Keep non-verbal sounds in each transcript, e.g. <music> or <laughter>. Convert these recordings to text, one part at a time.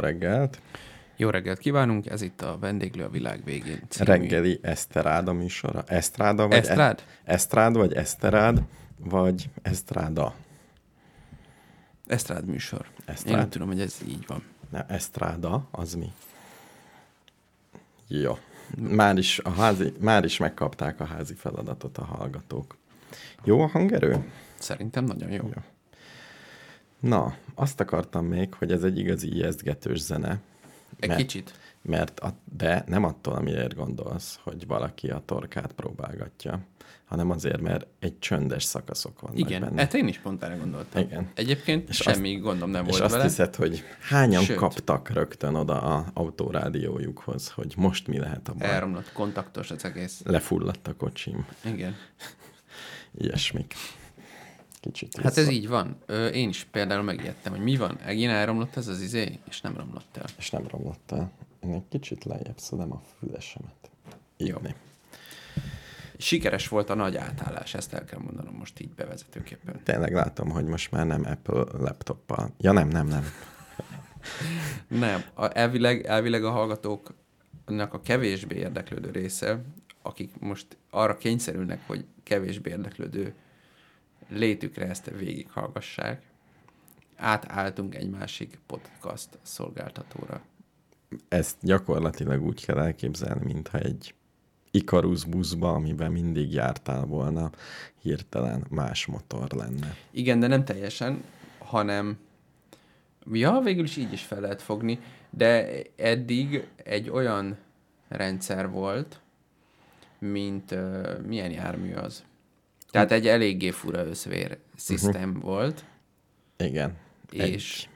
reggelt! Jó reggelt kívánunk, ez itt a Vendéglő a világ végén. Című. Reggeli Eszteráda műsora. Esztráda vagy Esztrád? E- Esztrád vagy Eszterád, vagy Esztráda? Esztrád műsor. Esztrád. Én úgy tudom, hogy ez így van. Ne, Esztráda, az mi? Jó. Már is, a házi, már is megkapták a házi feladatot a hallgatók. Jó a hangerő? Szerintem nagyon jó. jó. Na, azt akartam még, hogy ez egy igazi ijesztgetős zene. Egy mert, kicsit. Mert a, de nem attól, amiért gondolsz, hogy valaki a torkát próbálgatja, hanem azért, mert egy csöndes szakaszok vannak Igen, benne. hát én is pont erre gondoltam. Igen. Egyébként és semmi azt, gondom nem és volt azt vele. hiszed, hogy hányan Sőt. kaptak rögtön oda a autórádiójukhoz, hogy most mi lehet a baj. Elromlott, kontaktos az egész. Lefulladt a kocsim. Igen. Ilyesmik. Kicsit hát ez így van. Ö, én is például megijedtem, hogy mi van. Egén elromlott ez az izé, és nem romlott el. És nem romlott el. Én egy kicsit lejjebb szedem a fülesemet. Írni. Jó. Sikeres volt a nagy átállás, ezt el kell mondanom most így bevezetőképpen. Tényleg látom, hogy most már nem Apple laptoppal. Ja nem, nem, nem. <laughs> nem. A, elvileg, elvileg a hallgatóknak a kevésbé érdeklődő része, akik most arra kényszerülnek, hogy kevésbé érdeklődő létükre ezt végighallgassák. Átálltunk egy másik podcast szolgáltatóra. Ezt gyakorlatilag úgy kell elképzelni, mintha egy Icarus buszba, amiben mindig jártál volna, hirtelen más motor lenne. Igen, de nem teljesen, hanem ja, végül is így is fel lehet fogni, de eddig egy olyan rendszer volt, mint uh, milyen jármű az? Tehát egy eléggé fura összvér szisztem uh-huh. volt. Igen. És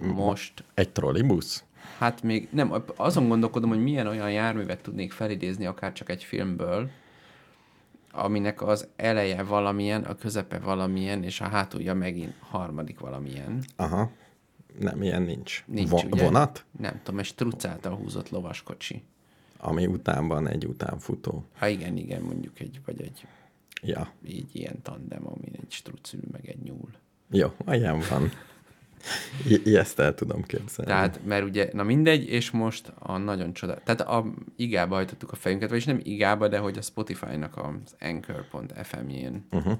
egy, most... Egy trollibusz? Hát még nem, azon gondolkodom, hogy milyen olyan járművet tudnék felidézni, akár csak egy filmből, aminek az eleje valamilyen, a közepe valamilyen, és a hátulja megint harmadik valamilyen. Aha. Nem, ilyen nincs. Nincs, Vo- ugye? Vonat? Nem tudom, egy truc által húzott lovaskocsi. Ami után van egy utánfutó. Ha igen, igen, mondjuk egy, vagy egy Ja. Így ilyen tandem, amin egy struc ül, meg egy nyúl. Jó, olyan van. I- ezt el tudom képzelni. Tehát, mert ugye, na mindegy, és most a nagyon csoda. Tehát a igába hajtottuk a fejünket, vagyis nem igába, de hogy a Spotify-nak az Anchor.fm-jén uh-huh.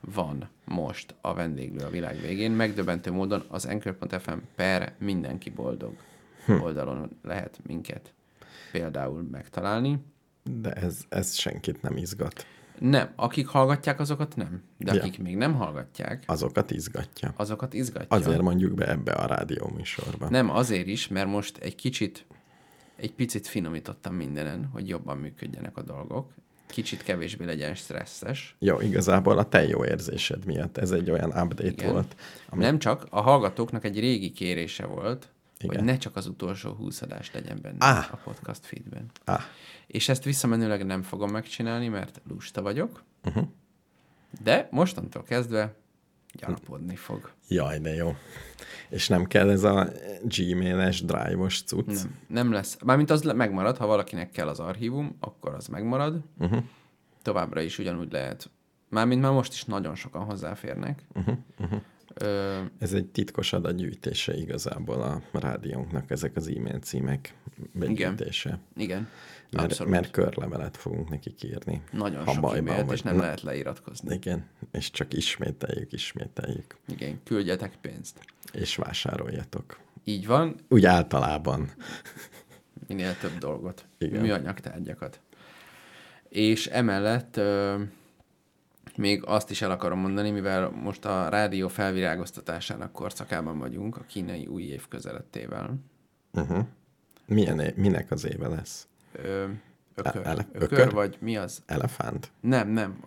van most a vendéglő a világ végén. Megdöbbentő módon az Anchor.fm per mindenki boldog hm. oldalon lehet minket például megtalálni. De ez, ez senkit nem izgat. Nem, akik hallgatják, azokat nem. De ja. akik még nem hallgatják... Azokat izgatja. Azokat izgatja. Azért mondjuk be ebbe a rádió műsorba. Nem, azért is, mert most egy kicsit, egy picit finomítottam mindenen, hogy jobban működjenek a dolgok. Kicsit kevésbé legyen stresszes. Jó, igazából a te jó érzésed miatt ez egy olyan update Igen. volt. Ami... Nem csak, a hallgatóknak egy régi kérése volt, igen. hogy ne csak az utolsó húszadás legyen benne ah. a podcast feedben. Ah. És ezt visszamenőleg nem fogom megcsinálni, mert lusta vagyok. Uh-huh. De mostantól kezdve gyarapodni fog. Jaj, de jó. És nem kell ez a Gmail-es drive-os cucc? Nem, nem lesz. Mármint az megmarad, ha valakinek kell az archívum, akkor az megmarad. Uh-huh. Továbbra is ugyanúgy lehet. Mármint már most is nagyon sokan hozzáférnek. Uh-huh. Uh-huh. Ö, Ez egy titkos adatgyűjtése igazából a rádiónknak, ezek az e-mail címek begyűjtése. igen, Mert, abszolút. mert körlevelet fogunk nekik írni. nagyon ha sok bajban e-mailt, és nem Na. lehet leiratkozni. Igen, és csak ismételjük, ismételjük, Igen, küldjetek pénzt. és vásároljatok. Így van, Úgy általában. minél több dolgot. Igen. Műanyag tárgyakat. És emellett ö, még azt is el akarom mondani, mivel most a rádió felvirágoztatásának korszakában vagyunk, a kínai új év közelettével. Uh-huh. Milyen, é- minek az éve lesz? Ö, ökör. E- ele- ökör, ökör? vagy mi az? Elefánt? Nem, nem.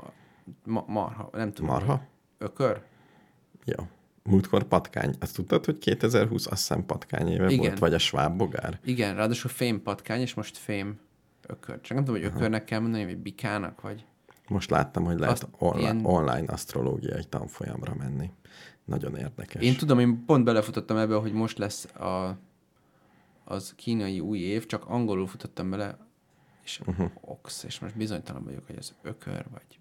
Ma, marha, nem tudom. Marha? Ökör? Jó. Múltkor patkány. Azt tudtad, hogy 2020 azt hiszem patkány éve Igen. volt? Vagy a sváb bogár? Igen, ráadásul fém patkány, és most fém ökör. Csak nem tudom, hogy ökörnek kell mondani, vagy bikának, vagy... Most láttam, hogy lehet Azt online, ilyen- online asztrológiai tanfolyamra menni. Nagyon érdekes. Én tudom, én pont belefutottam ebbe, hogy most lesz a, az kínai új év, csak angolul futottam bele, és uh-huh. ox, és most bizonytalan vagyok, hogy az ökör, vagy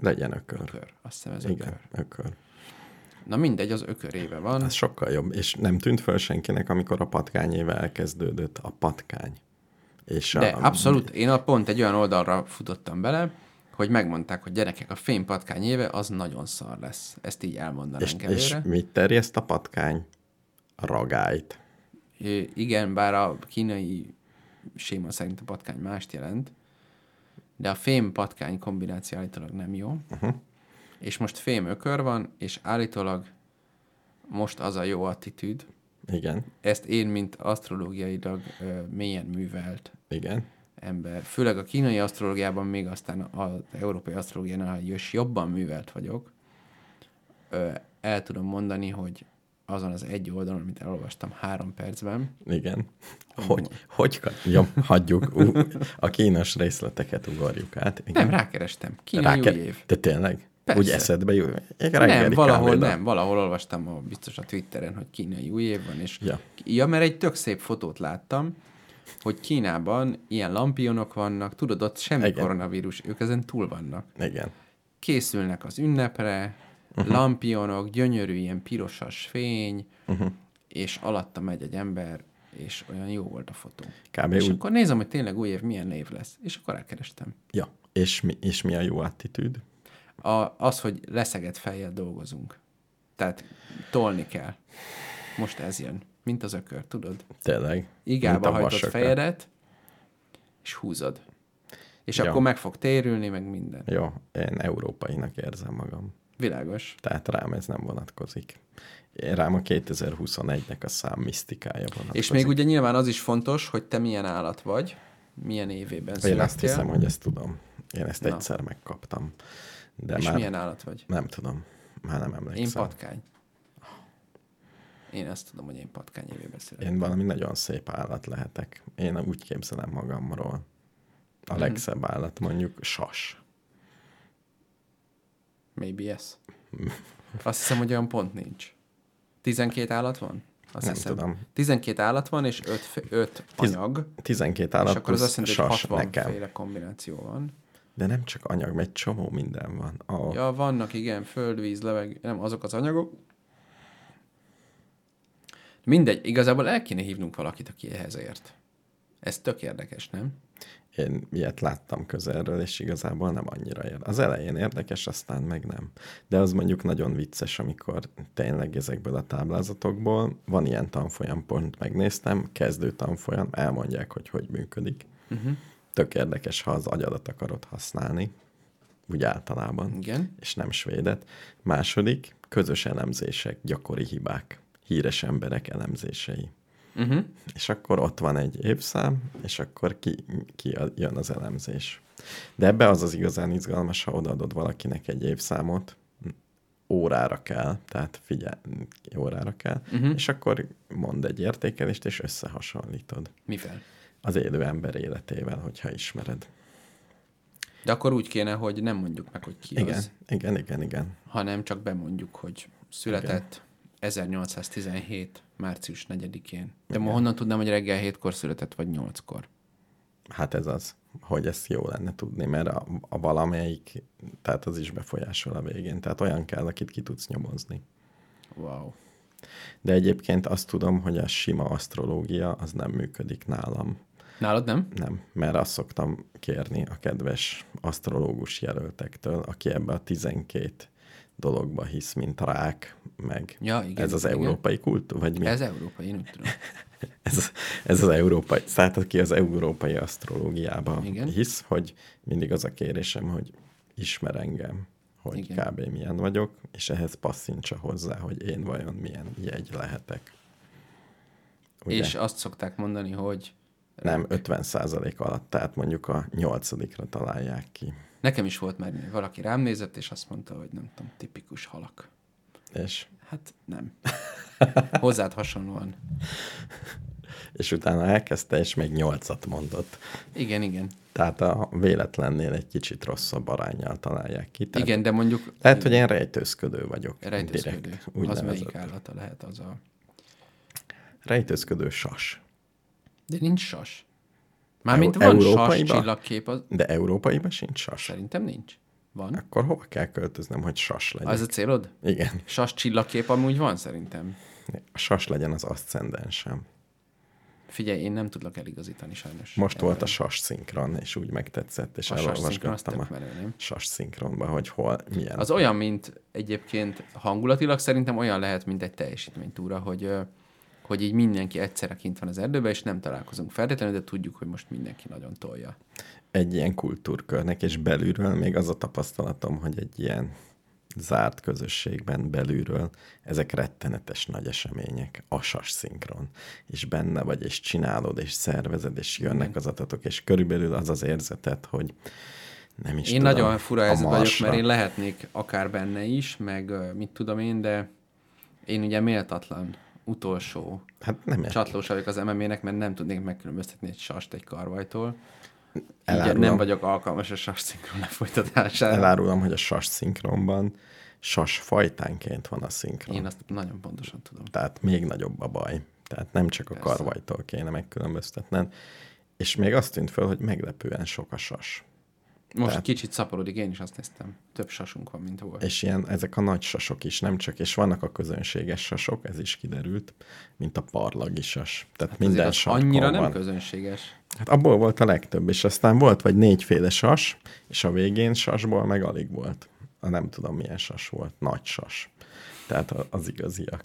Legyen ökör. ökör. Azt hiszem ez Igen, ökör. ökör. Na mindegy, az ökör éve van. Ez sokkal jobb. És nem tűnt föl senkinek, amikor a patkány éve elkezdődött. A patkány. És De a, abszolút, én a pont egy olyan oldalra futottam bele, hogy megmondták, hogy gyerekek, a fénypatkány éve az nagyon szar lesz. Ezt így És, elmondanánk és előre. mit terjeszt a patkány? A ragályt. Igen, bár a kínai séma szerint a patkány mást jelent, de a fém-patkány kombináció állítólag nem jó. Uh-huh. És most fém ökör van, és állítólag most az a jó attitűd. Igen, Ezt én, mint asztrológiailag ö, mélyen művelt igen. ember, főleg a kínai asztrológiában, még aztán az európai asztrológiánál is jobban művelt vagyok, ö, el tudom mondani, hogy azon az egy oldalon, amit elolvastam három percben, Igen. Hogy, hogy jó, hagyjuk. Ú, a kínos részleteket ugorjuk át. Igen. nem, rákerestem. Kínai Ráke- új év. De tényleg? Persze. Úgy eszedbe? Egy Nem, valahol kávéda. nem, valahol olvastam a, biztos a Twitteren, hogy kínai új év van, és Ja. ja, mert egy tök szép fotót láttam, hogy Kínában ilyen lampionok vannak, tudod, ott semmi. Igen. koronavírus, ők ezen túl vannak. Igen. Készülnek az ünnepre, uh-huh. lampionok, gyönyörű ilyen pirosas fény, uh-huh. és alatta megy egy ember, és olyan jó volt a fotó. Kb. És úgy, akkor nézem, hogy tényleg új év milyen név lesz, és akkor elkerestem. ja. és, mi, és mi a jó attitűd? A, az, hogy leszegett fejjel dolgozunk. Tehát tolni kell. Most ez jön. Mint az ökör, tudod? Tényleg? Igába hajtod vasökör. fejedet, és húzod. És Ja. akkor meg fog térülni, meg minden. Jó, én európainak érzem magam. Világos. Tehát rám ez nem vonatkozik. Én rám a 2021-nek a szám misztikája vonatkozik. És még ugye nyilván az is fontos, hogy te milyen állat vagy, milyen évében Én születtél. azt hiszem, hogy ezt tudom. Én ezt Na. egyszer megkaptam. De És már milyen állat vagy? nem tudom. Már nem emlékszem. Én patkány. Én ezt tudom, hogy én patkány évében születtem. Én valami nagyon szép állat lehetek. Én úgy képzelem magamról. A Mhm. legszebb állat mondjuk sas. Maybe yes. Azt hiszem, hogy olyan pont nincs. 12 állat van? Azt Nem hiszem. tudom. 12 állat van, és 5, 5 Tiz- anyag. 12 és állat akkor az azt jelenti, hogy sas 60 nekem. féle kombináció van. De nem csak anyag, mert egy csomó minden van. Oh, Ja, vannak, igen, föld, víz, leveg, nem, azok az anyagok. Mindegy, igazából el kéne hívnunk valakit, aki ehhez ért. Ez tök érdekes, nem? Én ilyet láttam közelről, és igazából nem annyira ér. Az elején érdekes, aztán meg nem. De az mondjuk nagyon vicces, amikor tényleg ezekből a táblázatokból van ilyen tanfolyam, pont megnéztem, kezdő tanfolyam, elmondják, hogy hogy működik. Uh-huh. Tök érdekes, ha az agyadat akarod használni, úgy általában, Igen. és nem svédet. Második, közös elemzések, gyakori hibák, híres emberek elemzései. Uh-huh. És akkor ott van egy évszám, és akkor ki, ki jön az elemzés. De ebbe az az igazán izgalmas, ha odaadod valakinek egy évszámot, órára kell, tehát figyelj, órára kell, uh-huh. és akkor mond egy értékelést, és összehasonlítod Mivel? az élő ember életével, hogyha ismered. De akkor úgy kéne, hogy nem mondjuk meg, hogy ki Igen, az, igen, igen, igen. hanem csak bemondjuk, hogy született 1817. március 4-én. De ma honnan tudnám, hogy reggel 7-kor született, vagy 8-kor? Hát ez az, hogy ezt jó lenne tudni, mert a, a valamelyik, tehát az is befolyásol a végén. Tehát olyan kell, akit ki tudsz nyomozni. Wow. De egyébként azt tudom, hogy a sima asztrológia az nem működik nálam. Nálad nem? Nem, mert azt szoktam kérni a kedves asztrológus jelöltektől, aki ebbe a 12 dologba hisz, mint rák, meg Ja, igen, ez az igen. európai kultúra, vagy mi? Ez európai, én úgy tudom. <laughs> ez, ez az európai, tehát aki az európai asztrológiában Igen. hisz, hogy mindig az a kérésem, hogy ismer engem, hogy Igen. kb. milyen vagyok, és ehhez passzintsa hozzá, hogy én vajon milyen jegy lehetek. Ugye? És azt szokták mondani, hogy Nem 50% alatt, tehát mondjuk a nyolcadikra találják ki. nekem is volt már, valaki rám nézett, és azt mondta, hogy nem tudom, tipikus halak. És, Hát nem. <laughs> Hozzád hasonlóan. és utána elkezdte, és még nyolcat mondott. Igen, igen. Tehát a véletlennél egy kicsit rosszabb arányjal találják ki. Tehát Igen, de mondjuk Lehet, hogy én rejtőzködő vagyok. rejtőzködő. Direkt, Az úgynevezett. melyik állata lehet az a... Rejtőzködő sas. De nincs sas. Mármint van sas csillagkép, az... De európaiban sincs sas. szerintem nincs. Van. Akkor hova kell költöznöm, hogy sas legyen? Az a célod? Igen. Sas csillagkép amúgy van szerintem. A sas legyen az aszcendensem. Figyelj, én nem tudlak eligazítani sajnos. Most volt a Ebben. sas szinkron, és úgy megtetszett, és A elolvasgattam a nem? sas szinkronba, hogy hol, milyen. Az olyan, mint egyébként hangulatilag szerintem olyan lehet, mint egy teljesítménytúra, hogy, hogy így mindenki egyszerre kint van az erdőben, és nem találkozunk feltétlenül, de tudjuk, hogy most mindenki nagyon tolja. Egy ilyen kultúrkörnek, és belülről még az a tapasztalatom, hogy egy ilyen zárt közösségben belülről ezek rettenetes nagy események, a sas szinkron, és benne vagy, és csinálod, és szervezed, és jönnek az adatok, és körülbelül az az érzetet, hogy nem is Én tudom, nagyon fura a helyzetben vagyok, mert én lehetnék akár benne is, meg mit tudom én, de én ugye méltatlan utolsó Hát nem csatlós vagyok az MMA-nek, mert nem tudnék megkülönböztetni egy sast egy karvajtól. Elárulom. nem vagyok alkalmas a sas szinkron lefolytatására. Elárulom, hogy a sas szinkronban sas fajtánként van a szinkron. Én azt nagyon pontosan tudom. Tehát még nagyobb a baj. Tehát nem csak a Persze. karvajtól kéne megkülönböztetned. És még azt tűnt föl, hogy meglepően sok a sas. Most Tehát- kicsit szaporodik, én is azt néztem. Több sasunk van, mint volt. És ilyen, ezek a nagy sasok is, nem csak, és vannak a közönséges sasok, ez is kiderült, mint a parlagi sas. Tehát Hát minden sarkon annyira nem van. közönséges. Hát abból volt a legtöbb, és aztán volt vagy négyféle sas, és a végén sasból meg alig volt. A nem tudom milyen sas volt, nagy sas. Tehát az igaziak.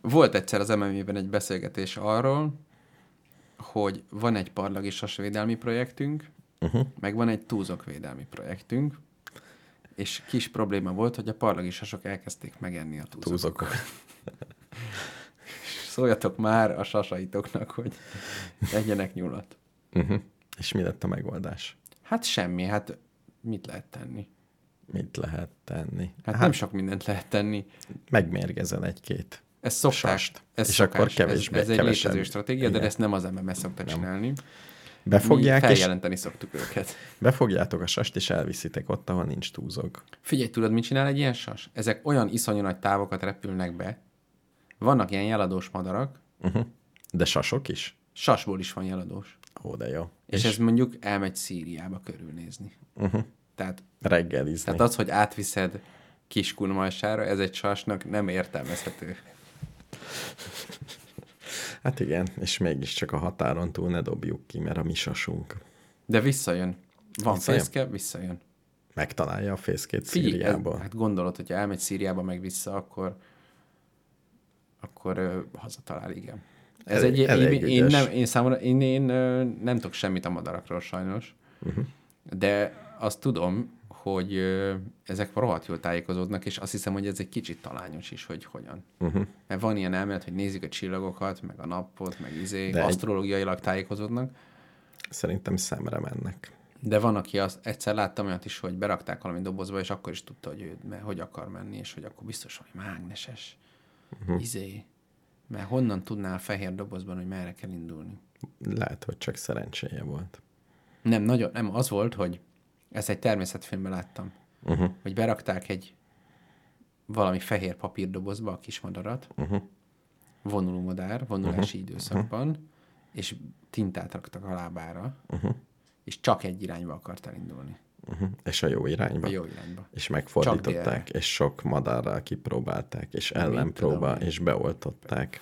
Volt egyszer az MMA-ben egy beszélgetés arról, hogy van egy parlagi sasvédelmi projektünk, Uh-huh. meg van egy túzokvédelmi projektünk, és kis probléma volt, hogy a parlagi sasok elkezdték megenni a túzokat. Túzok. <laughs> Szóljatok már a sasaitoknak, hogy egyenek nyulat. Uh-huh. És mi lett a megoldás? Hát semmi, hát mit lehet tenni? Mit lehet tenni? Hát, hát nem sok mindent lehet tenni. megmérgezel egy-két Ez szokták. sast, Ez és szokás, akkor kevésbé, ez, ez egy kevesebb. létező stratégia, de Igen. ezt nem az MMS szokta csinálni. Befogják, Mi és feljelenteni szoktuk őket. befogjátok a sast, és elviszitek ott, ahol nincs túzog. Figyelj, tudod, mit csinál egy ilyen sas? Ezek olyan iszonyú nagy távokat repülnek be. Vannak ilyen jeladós madarak, Uh-huh. De sasok is? sasból is van jeladós. Ó, de jó. És, és ez mondjuk elmegy Szíriába körülnézni. uh-huh. Tehát, reggelizni. tehát az, hogy átviszed Kiskunmalsára, ez egy sasnak nem értelmezhető. <laughs> Hát igen, és mégiscsak a határon túl ne dobjuk ki, mert a mi sasunk De visszajön. Van Visszajön? fészke, visszajön. megtalálja a fészkét Figyelj, ez, Szíriából. hát gondolod, hogyha elmegy Szíriába meg vissza, akkor akkor ö, hazatalál, igen. Ez Elég- egy, elég én, én, nem, én számomra, én, én ö, nem tudok semmit a madarakról sajnos, uh-huh. de azt tudom, hogy ezek rohadt jól tájékozódnak, és azt hiszem, hogy ez egy kicsit talányos is, hogy hogyan. Uh-huh. Mert van ilyen elmélet, hogy nézik a csillagokat, meg a napot, meg izé, De egy- asztrológiailag tájékozódnak, Szerintem szemre mennek. de van, aki azt, egyszer láttam olyat is, hogy berakták valami dobozba, és akkor is tudta, hogy ő hogy akar menni, és hogy akkor biztos, hogy mágneses. Uh-huh. Izé. Mert honnan tudnál a fehér dobozban, hogy merre kell indulni? Lehet, hogy csak szerencséje volt. Nem, nagyon, nem, az volt, hogy ezt egy természetfilmben láttam, Uh-huh. hogy berakták egy valami fehér papírdobozba a kismadarat, Uh-huh. vonuló madár, vonulási időszakban, és tintát raktak a lábára, Uh-huh. és csak egy irányba akart elindulni. Uh-huh. És a jó irányba. A jó irányba. És megfordították, és sok madárral kipróbálták, és ellenpróba, tudom és beoltották.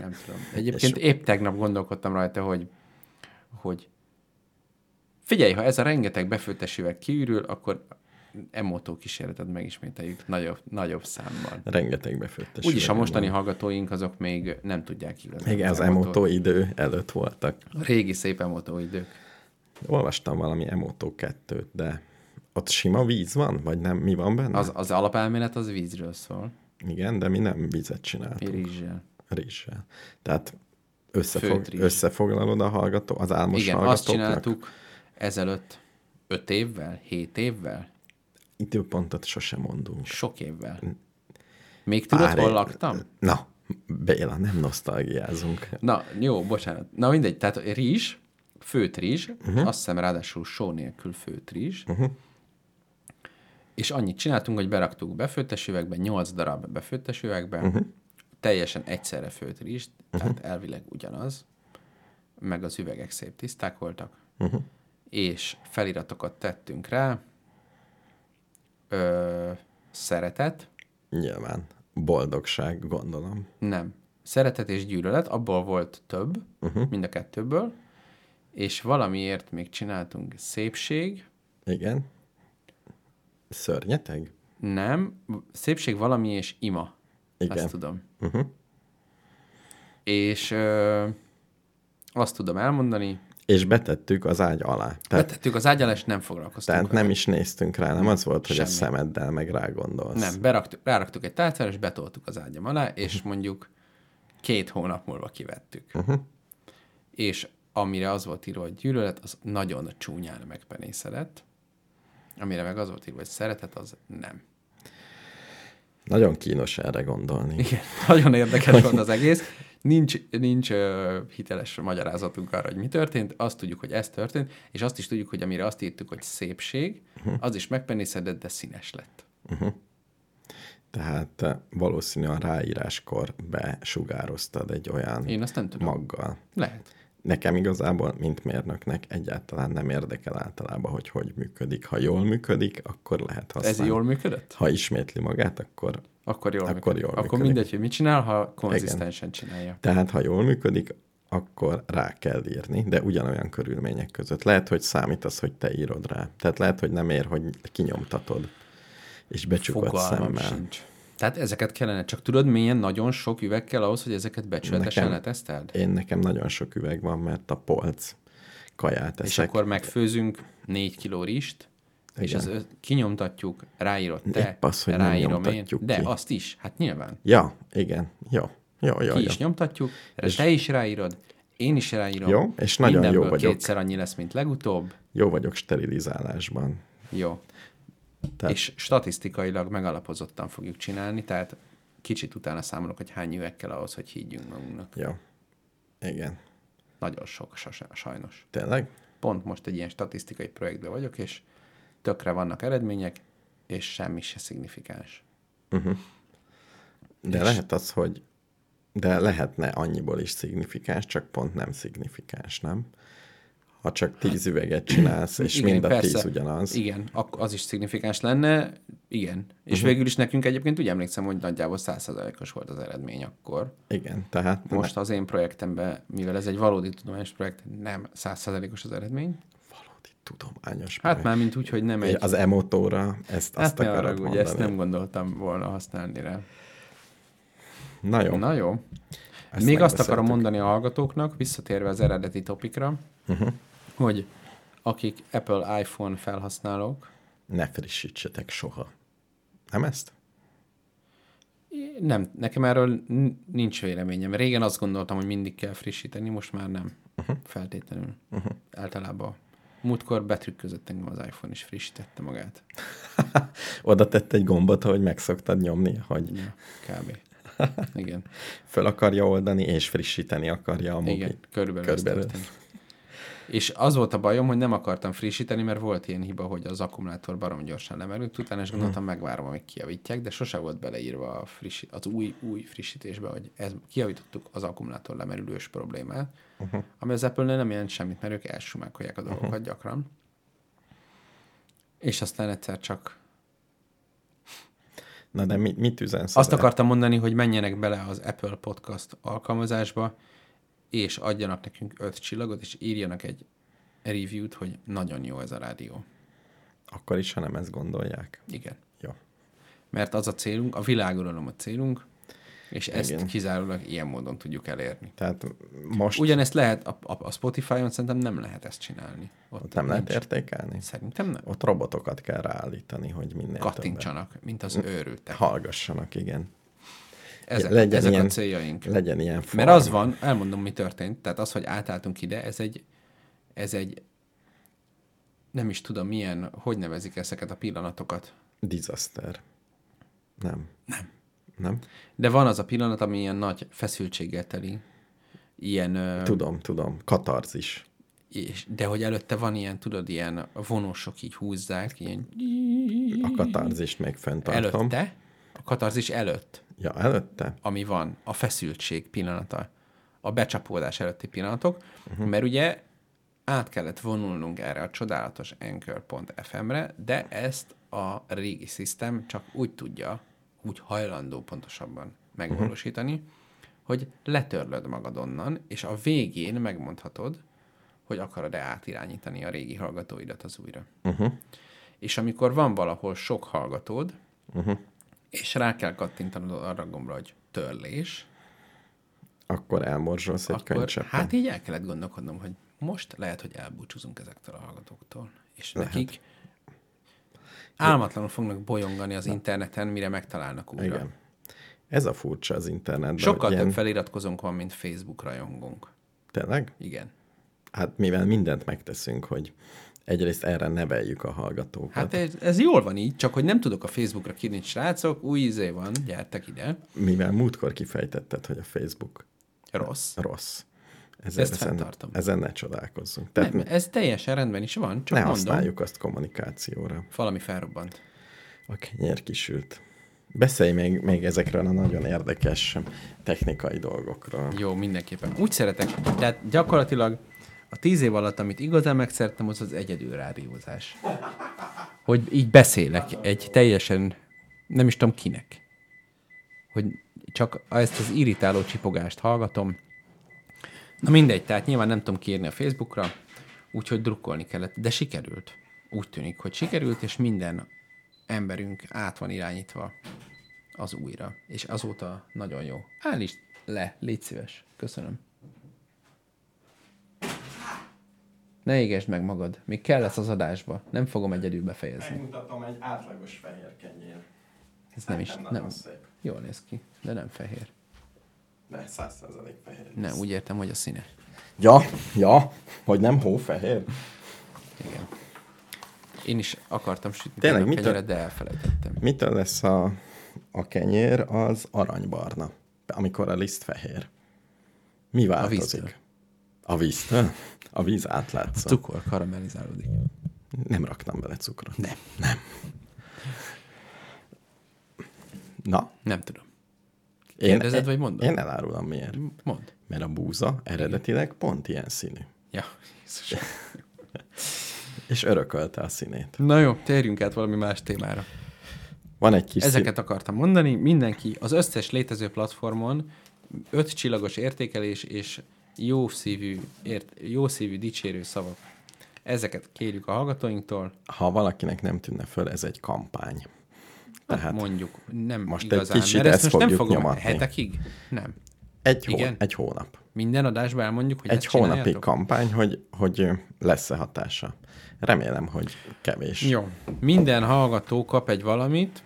Nem tudom. <laughs> Egyébként épp tegnap gondolkodtam rajta, hogy, hogy figyelj, ha ez a rengeteg befőttes üveg kiürül, akkor emotó kísérletet megismételjük nagyobb, nagyobb számban. Rengeteg befőttes. Úgyis a mostani van. hallgatóink azok még nem tudják igazán. Igen, az emotó idő előtt voltak. A régi szép emotó idők. Olvastam valami emotó kettőt, de ott sima víz van? Vagy nem? Mi van benne? Az, az alapelmélet az vízről szól, Igen, de mi nem vizet csináltunk. rizssel. Rizssel. Tehát összefog, összefoglalod a hallgató, az álmos Igen, hallgatóknak? azt csináltuk ezelőtt öt évvel, hét évvel, Időpontot sosem mondunk. sok évvel. Még tudod, Pár hol laktam? Na, Béla, nem nosztalgiázunk. Na, jó, bocsánat. Na mindegy, tehát rizs, főtt rizs, uh-huh. azt hiszem ráadásul só nélkül főtt rizs, uh-huh. és annyit csináltunk, hogy beraktuk befőttes üvegbe, 8 darab befőttes üvegbe, uh-huh. teljesen egyszerre főtt rizs, uh-huh. tehát elvileg ugyanaz, meg az üvegek szép tiszták voltak, uh-huh. És feliratokat tettünk rá, ö, szeretet, Nyilván. Boldogság, gondolom. Nem. Szeretet és gyűlölet, abból volt több, uh-huh. mind a kettőből, és valamiért még csináltunk szépség, Igen. Szörnyeteg? nem, szépség valami és ima. Igen. Ezt tudom. Uh-huh. És ö, azt tudom elmondani, És betettük az ágy alá. Tehát, betettük az ágyalá, és nem foglalkoztunk tehát vele. nem is néztünk rá, nem az volt, hogy a Semmi. szemeddel meg rá gondolsz. Nem, beraktuk, ráraktuk egy tálcára, és betoltuk az ágyam alá, és mondjuk két hónap múlva kivettük. Uh-huh. És amire az volt írva, hogy gyűlölet, az nagyon csúnyán megpenészedett. Amire meg az volt írva, hogy szeretet, az nem. Nagyon kínos erre gondolni. Igen, nagyon érdekes volt az egész. Nincs, nincs uh, hiteles magyarázatunk arra, hogy mi történt. Azt tudjuk, hogy ez történt, és azt is tudjuk, hogy amire azt írtuk, hogy szépség, az is megpenészedett, de színes lett. Tehát eh, valószínűleg a ráíráskor besugároztad egy olyan Én azt nem tudom. maggal. Lehet. Nekem igazából, mint mérnöknek egyáltalán nem érdekel általában, hogy hogy működik. Ha jól működik, akkor lehet használni. Ez jól működött? Ha ismétli magát, akkor... Akkor jól Akkor működik. jól Akkor működik. mindegy, hogy mit csinál, ha konzisztensen csinálja. Tehát, ha jól működik, akkor rá kell írni, de ugyanolyan körülmények között. Lehet, hogy számít az, hogy te írod rá. Tehát lehet, hogy nem ér, hogy kinyomtatod, és becsukod Fogalmam szemmel. sincs. Tehát ezeket kellene, csak tudod, milyen nagyon sok üveg kell ahhoz, hogy ezeket becsületesen Nekem- leteszteld? Én nekem nagyon sok üveg van, mert a polc kaját És eszek. akkor megfőzünk négy kiló rist, és Igen. az ö- kinyomtatjuk, ráírod te, Épp az, hogy ráírom én, nyomtatjuk de ki. azt is, hát nyilván. Ja, igen. Jó. Jó, jó, Ki jó. is nyomtatjuk, és te is ráírod, én is ráírom. Jó, és nagyon jó Mindenből vagyok. kétszer annyi lesz, mint legutóbb. Jó vagyok sterilizálásban. Jó. Tehát- És statisztikailag megalapozottan fogjuk csinálni, tehát kicsit utána számolok, hogy hány üveg kell ahhoz, hogy higgyünk magunknak. Jó. Igen. Nagyon sok, sajnos. Tényleg? Pont most egy ilyen statisztikai projektben vagyok, és tökre vannak eredmények, és semmi se szignifikáns. De lehet az, hogy de lehetne annyiból is szignifikáns, csak pont nem szignifikáns, nem? Ha csak tíz üveget csinálsz, és mind a tíz ugyanaz. Igen, az is szignifikáns lenne, igen. És uh-huh. végül is nekünk egyébként úgy emlékszem, hogy nagyjából 100%-os volt az eredmény akkor. Igen, tehát Most az én projektemben, mivel ez egy valódi tudományos projekt, nem 100%-os az eredmény. valódi tudományos. Hát projekt. már mint úgy, hogy nem egy... Az emotóra ezt hát azt ne akarod arra, mondani. ugye ezt nem gondoltam volna használni rá. Na jó. Na jó. Ezt Még azt akarom mondani a hallgatóknak, visszatérve az eredeti topikra, uh-huh. Hogy akik Apple iPhone felhasználók, Ne frissítsetek soha. Nem ezt? nem, nekem erről nincs véleményem. Régen azt gondoltam, hogy mindig kell frissíteni, most már nem. Uh-huh. Feltétlenül. Uh-huh. Általában. Múltkor betrükközött engem az iPhone, és frissítette magát. <laughs> Oda tett egy gombot, hogy meg szoktad nyomni, hogy Ja, kb. <laughs> Igen. föl akarja oldani, és frissíteni akarja a mobil. Igen, körülbelül, Körülbelül. És az volt a bajom, hogy nem akartam frissíteni, mert volt ilyen hiba, hogy az akkumulátor barom gyorsan lemerült, utána is gondoltam, megvárom, amíg kijavítják, de sose volt beleírva a frissi, az új, új frissítésbe, hogy ez, kijavítottuk az akkumulátor lemerülős problémát, uh-huh. ami az Apple-nél nem jelent semmit, mert ők elsumákolják a dolgokat uh-huh. gyakran. És aztán egyszer csak Na de mit, mit üzensz? Azt akartam mondani, hogy menjenek bele az Apple Podcast alkalmazásba, és adjanak nekünk öt csillagot, és írjanak egy review-t, hogy nagyon jó ez a rádió. Akkor is, ha nem ezt gondolják. Igen. Jó. Mert az a célunk, a világuralom a célunk, és ezt Igen. kizárólag ilyen módon tudjuk elérni. Tehát most Ugyanezt lehet, a, a, a Spotify-on szerintem nem lehet ezt csinálni. ott nem lehet nincs. értékelni. Szerintem nem. Ott robotokat kell ráállítani, hogy minél Kattintsanak, mint az őrültek. hallgassanak, igen. Ezek, legyen ezek ilyen- a céljaink. Legyen ilyen Mert farm. az van, elmondom, mi történt. Tehát az, hogy átálltunk ide, ez egy, ez egy, nem is tudom milyen, hogy nevezik ezeket a pillanatokat. Disaster. Nem. Nem. Nem? De van az a pillanat, ami ilyen nagy feszültséggel teli. Ilyen, ö, Tudom, tudom. Katarzis. és, de hogy előtte van ilyen, tudod, ilyen vonósok így húzzák, ilyen A katarzist még fenntartom. előtte, katarzis előtt, Ja, előtte? ami van, a feszültség pillanata, a becsapódás előtti pillanatok, uh-huh. mert ugye át kellett vonulnunk erre a csodálatos Anchor.fm-re, de ezt a régi szisztem csak úgy tudja, úgy hajlandó pontosabban megvalósítani, uh-huh. hogy letörlöd magad onnan, és a végén megmondhatod, hogy akarod-e átirányítani a régi hallgatóidat az újra. Uh-huh. És amikor van valahol sok hallgatód, Uh-huh. És rá kell kattintanod arra a gombra, hogy törlés, Akkor elmorzsolsz egy akkor könycseppen. hát így el kellett gondolkodnom, hogy most lehet, hogy elbúcsúzunk ezektől a hallgatóktól. És Lehet. nekik álmatlanul fognak bolyongani az interneten, mire megtalálnak újra. Igen. Ez a furcsa az internetben. Sokkal hogy több feliratkozónk van, mint Facebook rajongónk. Tényleg? Igen. Hát mivel mindent megteszünk, hogy egyrészt erre neveljük a hallgatókat. Hát ez, ez jól van így, csak hogy nem tudok a Facebookra kírni, srácok, új izé van, gyertek ide. Mivel múltkor kifejtetted, hogy a Facebook Rossz. rossz. Ezért Ezt ezen, fenntartom. ezen ne csodálkozzunk. Tehát Nem, ez teljesen rendben is van, csak ne mondom, használjuk azt kommunikációra. valami felrobbant. A kenyér kisült. Beszélj még, még ezekről a nagyon érdekes technikai dolgokról. Jó, mindenképpen. Úgy szeretek, tehát gyakorlatilag a tíz év alatt, amit igazán megszerettem, az az egyedül rádiózás. Hogy így beszélek egy teljesen, nem is tudom kinek. Hogy csak ezt az irritáló csipogást hallgatom. Na mindegy, tehát nyilván nem tudom kiírni a Facebookra, úgyhogy drukkolni kellett, de sikerült. Úgy tűnik, hogy sikerült, és minden emberünk át van irányítva az újra. És azóta nagyon jó. Állítsd le, légy szíves. Köszönöm. Ne égesd meg magad. Még kell lesz az adásba. Nem fogom egyedül befejezni. Megmutatom egy átlagos fehér kenyér. Ez nem is. Nem. szép. Jól néz ki, de nem fehér. De 100% fehér. Nem, úgy értem, hogy a színe. Ja, ja, hogy nem hófehér. Igen. Én is akartam sütni Tényleg, mitől- kenyeret, de elfelejtettem. Mitől lesz a, a kenyér az aranybarna, amikor a liszt fehér? Mi változik? víztől. A víztől? A víz átlátszó. Cukor karamellizálódik. Nem raktam bele cukrot. Nem. Nem. Na, Nem tudom. én, Kérdezed, vagy mondom? Én elárulom miért. Mondd. Mert a búza eredetileg pont ilyen színű. Ja, Jézus. <laughs> És örökölte a színét. Na jó, térjünk át valami más témára. Van egy kis Ezeket akartam mondani. Mindenki az összes létező platformon öt csillagos értékelés és jó szívű, ért, jó szívű dicsérő szavak. Ezeket kérjük a hallgatóinktól. ha valakinek nem tűnne föl, ez egy kampány. Tehát Hát mondjuk, nem most egy igazán, kicsit mert ezt ezt most nem fogom nyomatni. hetekig. Nem. egy, hó, igen. egy hónap. Minden adásban elmondjuk, hogy Egy ezt hónapi csináljátok? kampány, hogy, hogy lesz-e hatása. Remélem, hogy kevés. Jó. Minden hallgató kap egy valamit,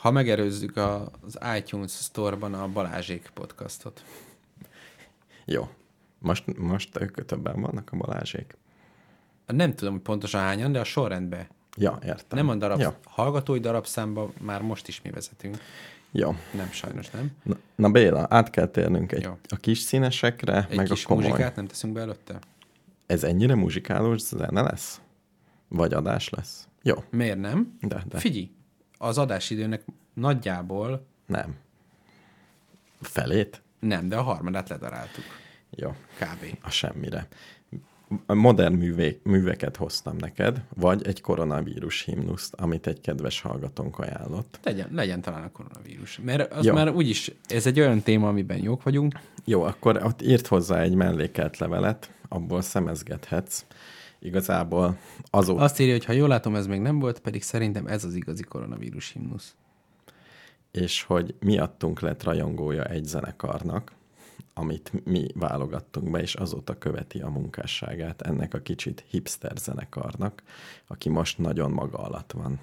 ha megerőzzük az iTunes Store-ban a Balázsék podcastot. Jó. Most, most ők többen vannak a Balázsék. Nem tudom, hogy pontosan hányan, de a sorrendben. Ja, értem. Nem a darab, Jó. hallgatói darabszámba már most is mi vezetünk. Jó. Nem, sajnos nem. Na, na Béla, át kell térnünk egy, Jó. a kis színesekre, Egy meg kis a komoly. muzsikát nem teszünk be előtte? Ez ennyire muzsikálós zene lesz? Vagy adás lesz? Jó, Miért nem? de, de Figyelj, az adásidőnek nagyjából nem. Felét? nem, de a harmadát ledaráltuk. Jó, Kb. a semmire. Modern művé, műveket hoztam neked, vagy egy koronavírus himnuszt, amit egy kedves hallgatónk ajánlott. Legyen, legyen talán a koronavírus. Mert az Jó. már úgyis, ez egy olyan téma, amiben jók vagyunk. Jó, akkor ott írt hozzá egy mellékelt levelet, abból szemezgethetsz. Igazából azóta... Azt írja, hogy ha jól látom, ez még nem volt, pedig szerintem ez az igazi koronavírus himnusz. és hogy miattunk lett rajongója egy zenekarnak, amit mi válogattunk be, és azóta követi a munkásságát ennek a kicsit hipster zenekarnak, aki most nagyon maga alatt van.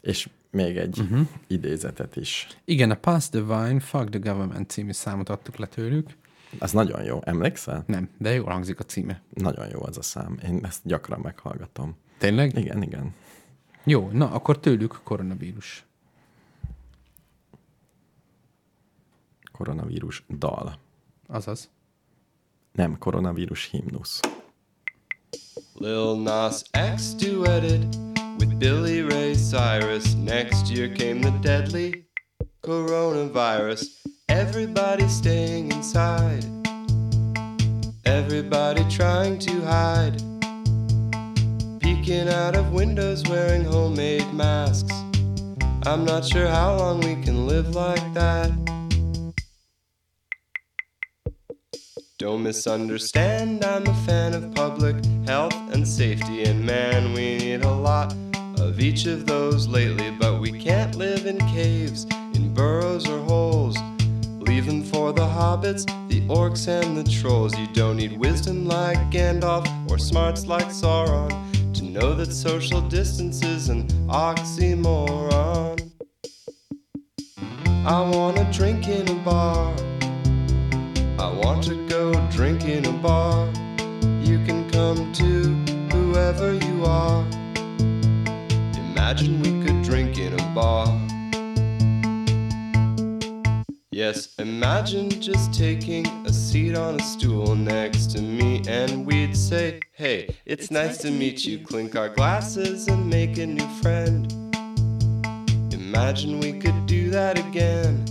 És még egy uh-huh. idézetet is. Igen, a Pass the Wine, Fuck the Government című számot adtuk le tőlük. Az nagyon jó. Emlékszel? Nem, de jól hangzik a címe. Nagyon jó az a szám. Én ezt gyakran meghallgatom. Tényleg? Igen, igen. Jó, na akkor tőlük koronavírus. Koronavírus dal. Azaz. Nem, koronavírus himnusz. Lil Nas X duetted with Billy Ray Cyrus. Next year came the deadly coronavirus. Everybody staying inside. Everybody trying to hide. Peeking out of windows wearing homemade masks. I'm not sure how long we can live like that. Don't misunderstand, I'm a fan of public health and safety, and man, we need a lot of each of those lately. But we can't live in caves, in burrows or holes. Leave them for the hobbits, the orcs, and the trolls. You don't need wisdom like Gandalf or smarts like Sauron to know that social distance is an oxymoron. I wanna drink in a bar. I want to go drink in a bar. You can come too, whoever you are. Imagine we could drink in a bar. Yes, imagine just taking a seat on a stool next to me, and we'd say, Hey, it's nice to meet you. Clink our glasses and make a new friend. Imagine we could do that again.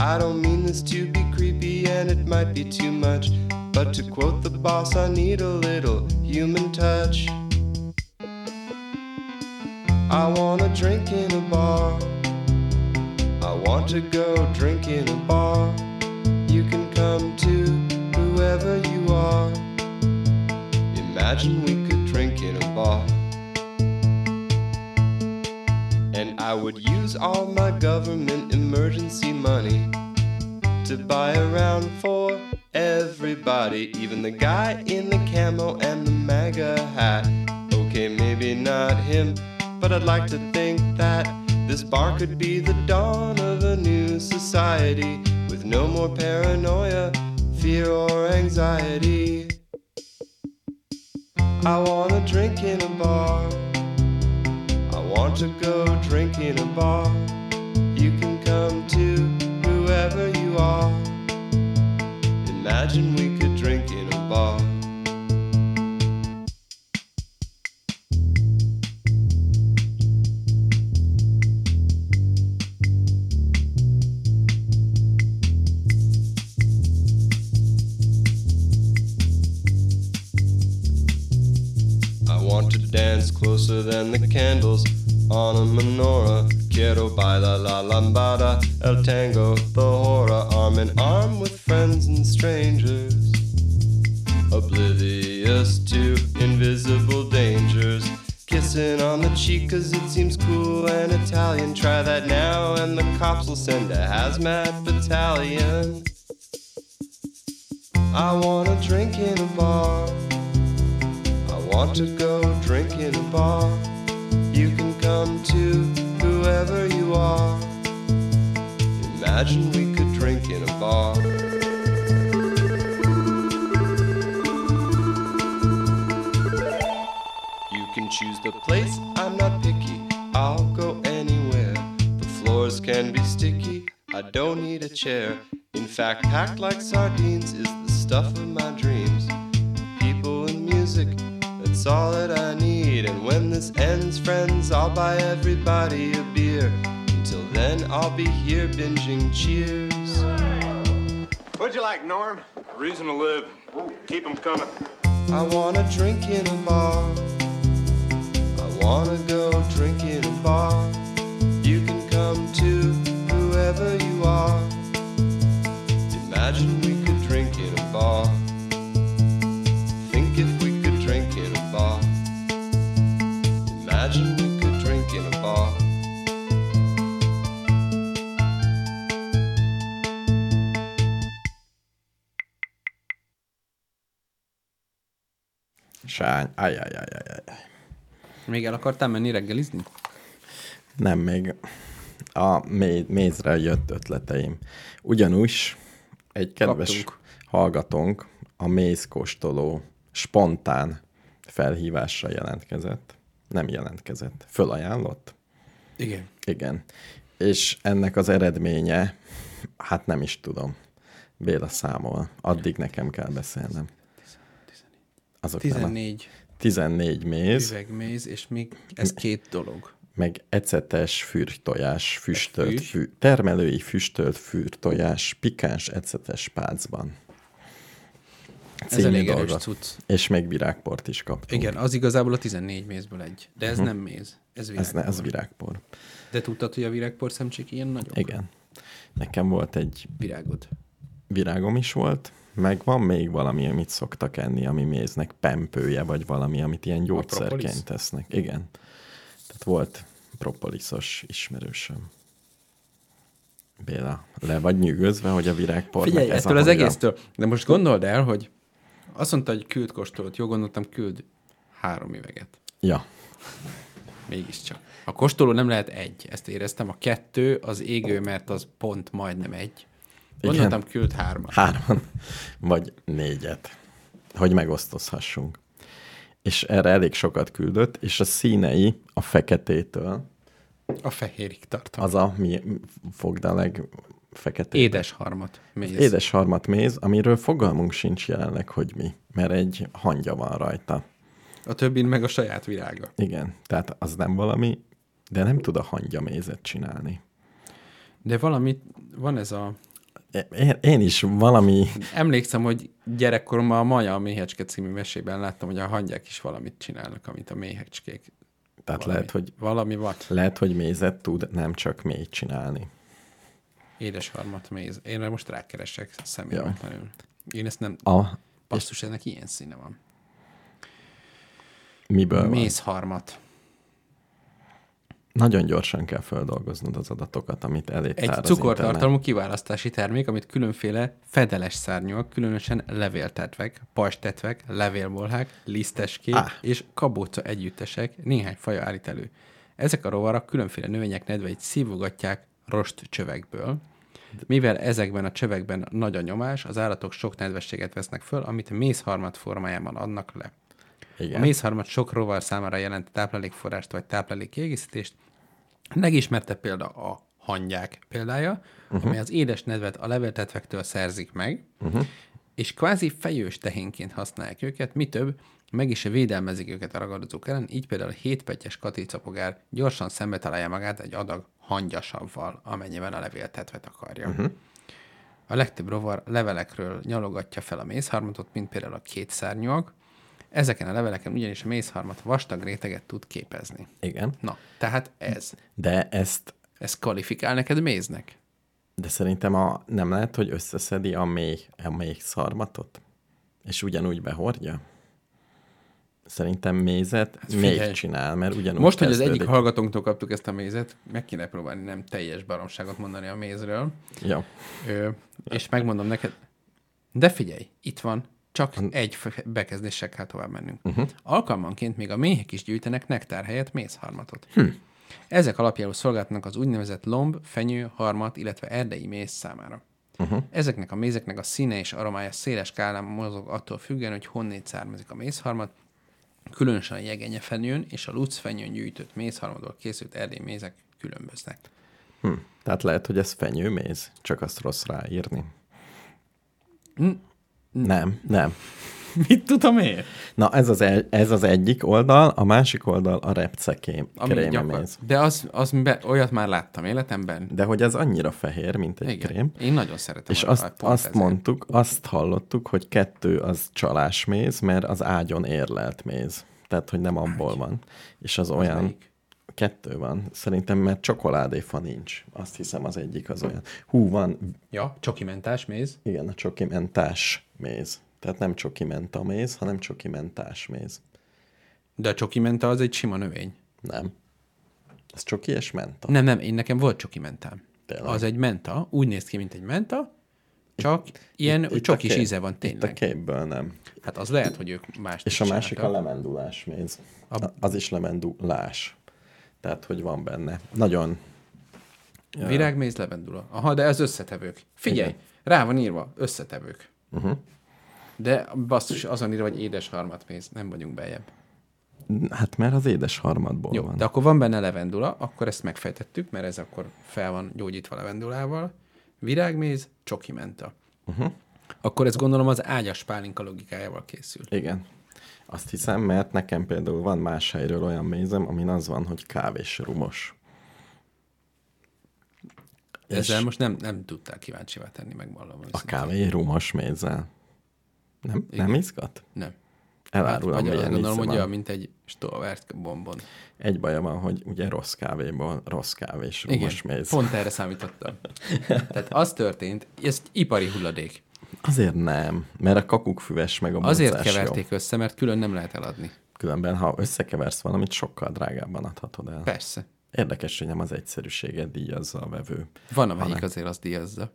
I don't mean this to be creepy and it might be too much. But to quote the boss, I need a little human touch. I wanna drink in a bar. I want to go drink in a bar. You can come too, whoever you are. Imagine we could drink in a bar. And I would use all my government emergency money to buy a round for everybody, even the guy in the camo and the MAGA hat. Okay, maybe not him, but I'd like to think that this bar could be the dawn of a new society with no more paranoia, fear, or anxiety. I wanna drink in a bar. Want to go drink in a bar. You can come too, whoever you are. Imagine we could drink in a bar. Closer than the candles on a menorah. Quiero bailar la lambada, el tango, the hora, arm in arm with friends and strangers. Oblivious to invisible dangers. Kissing on the cheek cause it seems cool and Italian. Try that now and the cops will send a hazmat battalion. I wanna drink in a bar. Want to go drink in a bar. You can come too, whoever you are. Imagine we could drink in a bar. You can choose the place, I'm not picky. I'll go anywhere. The floors can be sticky, I don't need a chair. In fact, packed like sardines is the stuff of my dreams. People all that I need. And when this ends, friends, I'll buy everybody a beer. Until then, I'll be here binging cheers. What'd you like, Norm? Reason to live. Keep 'em coming. I wanna drink in a bar. I wanna go drink in a bar. You can come too, Sány. Ajajajajaj. Még el akartál menni reggelizni? Nem, még a mé- mézre jött ötleteim. Ugyanúgy egy kedves Kaptunk. hallgatónk a mézkóstoló spontán felhívásra jelentkezett. Nem jelentkezett. Fölajánlott? Igen. Igen. És ennek az eredménye, hát nem is tudom. Béla számol. Addig nekem kell beszélnem. Azok nem a- 14 14 méz, üvegméz, és még ez két dolog. meg ecetes fűrtojás, füstölt, fű, termelői füstölt fűrtojás, pikáns ecetes pácban. Ez elég erős cucc. És még virágport is kaptunk. Igen, az igazából a 14 mézből egy. De ez nem méz. Ez Ez, virágpor. ne, ez virágpor. De tudtad, hogy a virágpor szemcsék ilyen nagyok? Igen. Nekem volt egy Virágod. virágom is volt, meg van még valami, amit szoktak enni, ami méznek pempője, vagy valami, amit ilyen gyógyszerként tesznek. Igen. Tehát volt propoliszos ismerősöm. Béla, le vagy nyűgözve, hogy a virágpornak Figyelj, ez ettől az egésztől. De most gondold el, hogy azt mondta, hogy küld kóstolót. Jó gondoltam, küld három üveget. Ja, Mégiscsak. A kóstoló nem lehet egy, ezt éreztem. A kettő az égő, mert az pont majdnem egy. Gondoltam, küld hármat. hárman, vagy négyet, hogy megosztozhassunk. És erre elég sokat küldött, és a színei a feketétől, A fehérig tartom. az a, mi fogd a legfeketét. Édes harmat. Méz. Édes harmat méz, amiről fogalmunk sincs jelenleg, hogy mi, mert egy hangya van rajta. A többin meg a saját virága. Igen, tehát az nem valami, de nem tud a hangya mézet csinálni. De valami, van ez a... Én, én is valami, Emlékszem, hogy gyerekkoromban a Maja a méhecske című mesében láttam, hogy a hangyák is valamit csinálnak, amit a méhecskék. tehát Valami, lehet, hogy Valami van. lehet, hogy mézet tud nem csak mélyt csinálni. Édes harmat méz. Én most rákeresek személyetlenül. Én ezt nem... A, Basszus, ennek ilyen színe van. miből van? Nagyon gyorsan kell feldolgoznod az adatokat, amit elé Egy cukortartalmú kiválasztási termék, amit különféle fedeles szárnyúak, különösen levéltetvek, pastetvek, levélbolhák, liszteskék Ah. és kabóca együttesek néhány faja állít elő. Ezek a rovarak különféle növények nedveit szívogatják rost csövekből, mivel ezekben a csövekben nagy a nyomás, az állatok sok nedvességet vesznek föl, amit mézharmat formájában adnak le. Igen. A mézharmat sok rovar számára jelent táplálékforrást vagy táplálék kiegészítést. Legismertebb példa a hangyák példája, uh-huh. amely az édes nedvet a leveltetvektől szerzik meg, uh-huh. és kvázi fejős tehénként használják őket, mi több, meg is védelmezik őket a ragadozók ellen, így például a hétpetyes katicapogár gyorsan szembe találja magát egy adag hangyasavval, amennyiben a levéltetvet akarja. Uh-huh. A legtöbb rovar levelekről nyalogatja fel a mézharmatot, mint például a kétszárnyúak. Ezeken a leveleken ugyanis a mézharmat vastag réteget tud képezni. Igen. Na, tehát ez. De ezt, Ez kvalifikál neked méznek? de szerintem a, nem lehet, hogy összeszedi a mély, a mély szarmatot, és ugyanúgy behordja? Szerintem mézet hát még csinál, mert ugyanúgy Most, hogy az kezdődik. egyik hallgatónktól kaptuk ezt a mézet, meg kéne próbálni nem teljes baromságot mondani a mézről, Jó. Ö, és megmondom neked, de figyelj, itt van, csak egy fe- bekezdéssel kell tovább mennünk. Uh-huh. Alkalmanként még a méhek is gyűjtenek nektár helyett mézharmatot. Hm. Ezek alapjául szolgáltatnak az úgynevezett lomb, fenyő, harmat, illetve erdei méz számára. Uh-huh. Ezeknek a mézeknek a színe és aromája széles skálán mozog attól függően, hogy honnét származik a mézharmat, különösen a jegenye fenyőn és a luc fenyőn gyűjtött mézharmadból készült erdei mézek különböznek. Hm. Tehát lehet, hogy ez fenyőméz, csak azt rossz ráírni. Nem, nem. <laughs> Mit tudom én? Na, ez az, egy, ez az egyik oldal, a másik oldal a repcekém gyakor- De az, az be, olyat már láttam életemben. De hogy ez annyira fehér, mint egy Igen. krém. Én nagyon szeretem. És azt, azt ezért. mondtuk, azt hallottuk, hogy kettő az csalásméz, mert az ágyon érlelt méz. Tehát, hogy nem abból van. És az olyan... melyik? Kettő van. Szerintem, mert csokoládéfa nincs. Azt hiszem az egyik az olyan. Hú, van, Ja, csokimentás méz. igen, a csokimentás méz. Tehát nem csokimenta méz, hanem csokimentás méz. De a csokimenta az egy sima növény. Nem. Az csoki és menta. Nem, nem, én nekem volt csokimentám. Tényleg? Az egy menta, úgy néz ki, mint egy menta, csak ilyen Itt csokis kép- íze van Itt a tényleg. képből nem. Hát az lehet, hogy ők más És a másik a lemendulás méz. A... Az is lemendulás. Tehát, hogy van benne. Nagyon Virágméz, levendula. Aha, de ez összetevők. Figyelj, Igen. rá van írva, összetevők. Uh-huh. De basszus, azon írva, hogy édes harmatméz, nem vagyunk bejebb. Hát mert az édes harmadból Jó, van. de akkor van benne levendula, akkor ezt megfejtettük, mert ez akkor fel van gyógyítva levendulával. Virágméz, csokimenta. Uh-huh. Akkor ez gondolom az ágyas pálinka logikájával készül. Igen. Azt hiszem, mert nekem például van más helyről olyan mézem, amin az van, hogy kávés rumos. Ezzel most nem, nem tudtál kíváncsivá tenni, megvallom. A kávé rumos mézzel. Nem, nem izgat? Nem. Elárulom, hát, vagy milyen azt gondolom, hogy olyan, mint egy stolvert bombon. Egy baja van, hogy ugye rossz kávéból rossz kávés rumos Igen, méz. pont erre számítottam. <laughs> Tehát az történt, ez ipari hulladék. Azért nem, mert a kakukfüves meg a Azért keverték jó. össze, mert külön nem lehet eladni. Különben, ha összekeversz valamit, sokkal drágábban adhatod el. Persze. Érdekes, hogy nem az egyszerűséget díjazza a vevő. Van, amelyik Hanem. azért azt díjazza.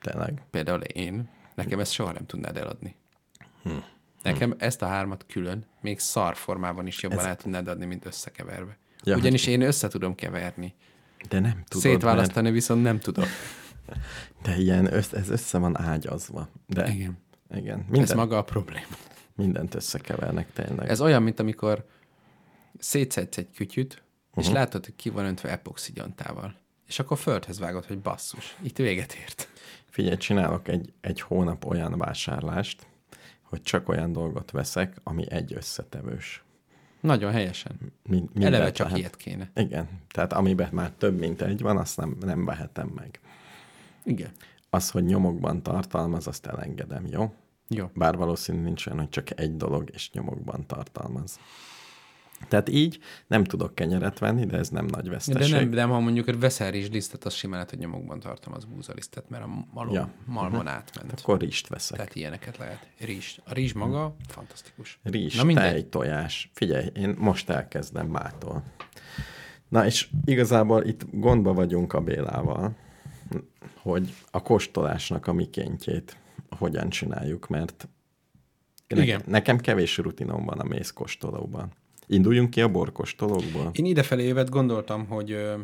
Tényleg. Például én. Nekem ezt soha nem tudnád eladni. Hm. Nekem ezt a hármat külön, még szar formában is jobban Ez- el tudnád adni, mint összekeverve. Ja, Ugyanis én össze tudom keverni. De nem tudod, Szétválasztani viszont nem tudom. De ilyen, össz, ez össze van ágyazva. De Igen. igen Ez minden, maga a probléma. mindent összekevernek tényleg. Ez olyan, mint amikor szétszedsz egy kütyüt, és uh-huh. látod, hogy ki van öntve epoxigyontával. És akkor földhez vágod, hogy basszus, itt véget ért. Figyelj, csinálok egy, egy hónap olyan vásárlást, hogy csak olyan dolgot veszek, ami egy összetevős. Nagyon helyesen. Mind, Eleve csak lehet. ilyet kéne. Igen, tehát amiben már több mint egy van, azt nem, nem vehetem meg. Igen. Az, hogy nyomokban tartalmaz, azt elengedem, jó? Jó. Bár valószínű nincs olyan, hogy csak egy dolog és nyomokban tartalmaz. Tehát így nem tudok kenyeret venni, de ez nem nagy De veszteség. nem, de ha mondjuk veszel rizslisztet, az simán lehet, hogy nyomokban tartom az búzalisztet, mert a malom, Ja. malmon átment. Akkor rizst veszek. Tehát ilyeneket lehet. Rizs. A rizs maga fantasztikus. Rizs, Na mindegy. tej, tojás. Figyelj, én most elkezdem mától. Na és igazából itt gondba vagyunk a Bélával, hogy a kóstolásnak a mikéntjét hogyan csináljuk, mert Igen. nekem, kevés rutinom van a mézkóstolóban. Induljunk ki a borkóstolókból? Én idefelé jövet gondoltam, hogy ö,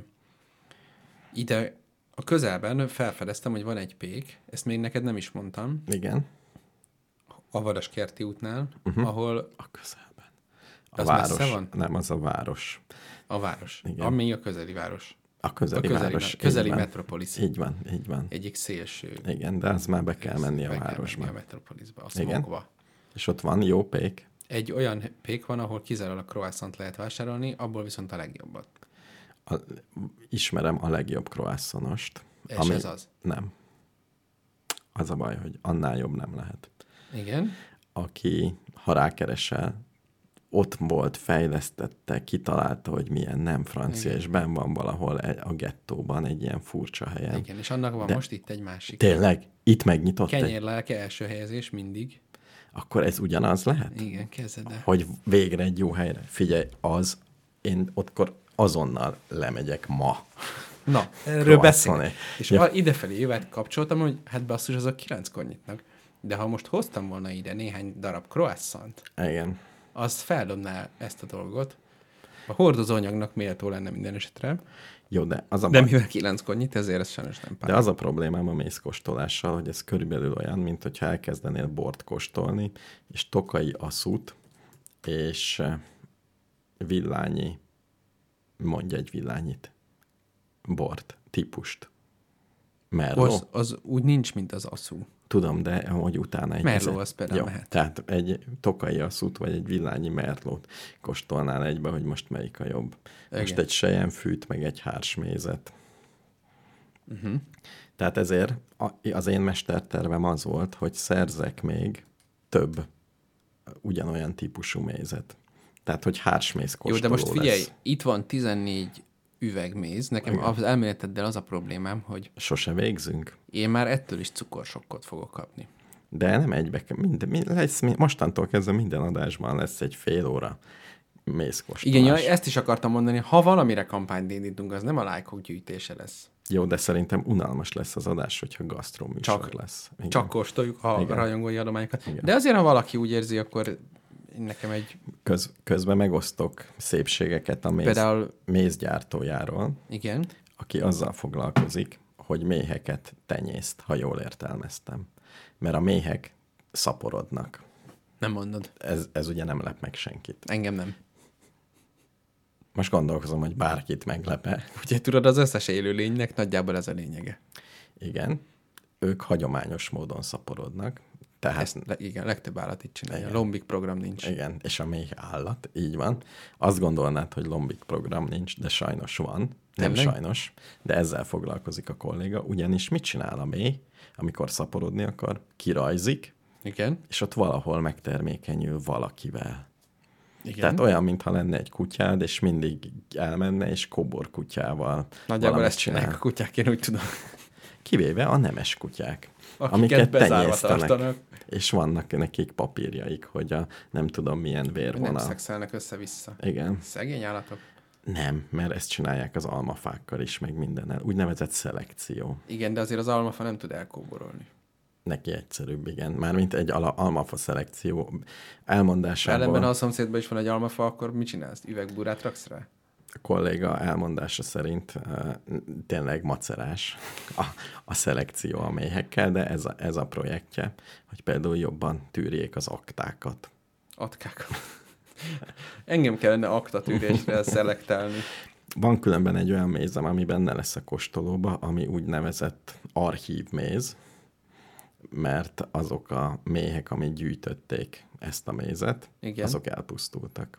ide a közelben felfedeztem, hogy van egy pék, ezt még neked nem is mondtam, Igen, a Vadaskerti útnál, uh-huh. ahol a közelben. A Az város. van? Nem, az a város. a város. Igen. ami a közeli város. A közeli, A közeli, város. me- közeli így metropolis. Így van, így van. Egyik szélső. Igen, de az már be kell menni a be kell városba. menni a metropolisba, a smogba. És ott van jó pék. Egy olyan pék van, ahol kizárólag croissant lehet vásárolni, abból viszont a legjobbat. A, ismerem a legjobb croissantost. És ez az? Nem. Az a baj, hogy annál jobb nem lehet. Igen. Aki, ha rákeresel, ott volt, fejlesztette, kitalálta, hogy milyen nem francia, Igen. és ben van valahol egy- a gettóban egy ilyen furcsa helyen. Igen, és annak van De- most itt egy másik. Tényleg? Itt megnyitott egy? Kenyérlelke első helyezés mindig. Akkor ez ugyanaz lehet? Igen, kezded el. Hogy végre egy jó helyre. Figyelj, az, én ottkor azonnal lemegyek ma. Na, <laughs> erről beszélek. És Ja. idefelé jövet kapcsoltam, hogy hát basszus, azok kilenckor nyitnak. De ha most hoztam volna ide néhány darab croissant, Igen. Az feldobná ezt a dolgot. A hordozóanyagnak méltó lenne minden esetre. Jó, de az a De baj, mivel kilenckor nyit, ezért ez sajnos nem pár. De az a problémám a mézkóstolással, hogy ez körülbelül olyan, mint hogyha elkezdenél bort kóstolni, és tokai aszút, és eh, villányi, mondj egy villányit, bort, típust. Merló. Az, az úgy nincs, mint az aszú. Tudom, de amúgy utána egy... Merló ez- az például jó, mehet. Tehát egy tokai asszút, vagy egy villányi merlót kóstolnál egybe, hogy most melyik a jobb. Most Igen. egy sejemfűt, meg egy hársmézet. Uh-huh. Tehát ezért az én mestertervem az volt, hogy szerzek még több ugyanolyan típusú mézet. Tehát, hogy hársméz Jó, kóstoló de most figyelj, lesz. itt van 14 üvegméz. Nekem Igen. az elméleteddel az a problémám, hogy Sose végzünk. én már ettől is cukorsokkot fogok kapni. De nem egybe, minden, minden, lesz, mostantól kezdve minden adásban lesz egy fél óra mézkóstolás. Igen, ja, ezt is akartam mondani, ha valamire kampányt indítunk, az nem a lájkok gyűjtése lesz. Jó, de szerintem unalmas lesz az adás, hogyha gasztroműsor Csak- lesz. Igen. Csak kóstoljuk a Igen. rajongói adományokat. De azért, ha valaki úgy érzi, akkor nekem egy Köz, közben megosztok szépségeket a méz, Például- mézgyártójáról, igen, aki azzal foglalkozik, hogy méheket tenyészt, ha jól értelmeztem. Mert a méhek szaporodnak. nem mondod. Ez, ez ugye nem lep meg senkit. Engem nem. Most gondolkozom, hogy bárkit meglepe. Ugye tudod, az összes élőlénynek nagyjából ez a lényege. Igen, ők hagyományos módon szaporodnak. Tehát Ezt, igen, legtöbb állat itt csinálja. Igen. Lombik program nincs. Igen, és a méh állat, így van. Azt gondolnád, hogy lombik program nincs, de sajnos van. Nem Tényleg? sajnos, de ezzel foglalkozik a kolléga, ugyanis mit csinál a méh, amikor szaporodni akar? Kirajzik, Igen. és ott valahol megtermékenyül valakivel. Igen. Tehát olyan, mintha lenne egy kutyád, és mindig elmenne, és kobor kutyával Nagyjából ezt csinálják a kutyák, én úgy tudom. Kivéve a nemes kutyák, amiket tenyésztenek. tartanak. És vannak nekik papírjaik, hogy a nem tudom milyen Nem vérvonal. szexelnek össze-vissza. Igen. Szegény állatok. Nem, mert ezt csinálják az almafákkal is, meg mindennel. Úgynevezett szelekció. Igen, de azért az almafa nem tud elkóborolni. Neki egyszerűbb, igen. Mármint egy ala- almafa szelekció elmondásából. Ellenben ha a szomszédban is van egy almafa, akkor mit csinálsz? Üvegburát raksz rá? Kolléga elmondása szerint uh, tényleg macerás a, a szelekció a méhekkel, de ez a, ez a projektje, hogy például jobban tűrjék az aktákat. Atkák. Engem kellene aktatűrésre szelektálni. Van különben egy olyan mézem, ami benne lesz a kóstolóba, ami úgynevezett archív méz, mert azok a méhek, amik gyűjtötték ezt a mézet, Igen. azok elpusztultak.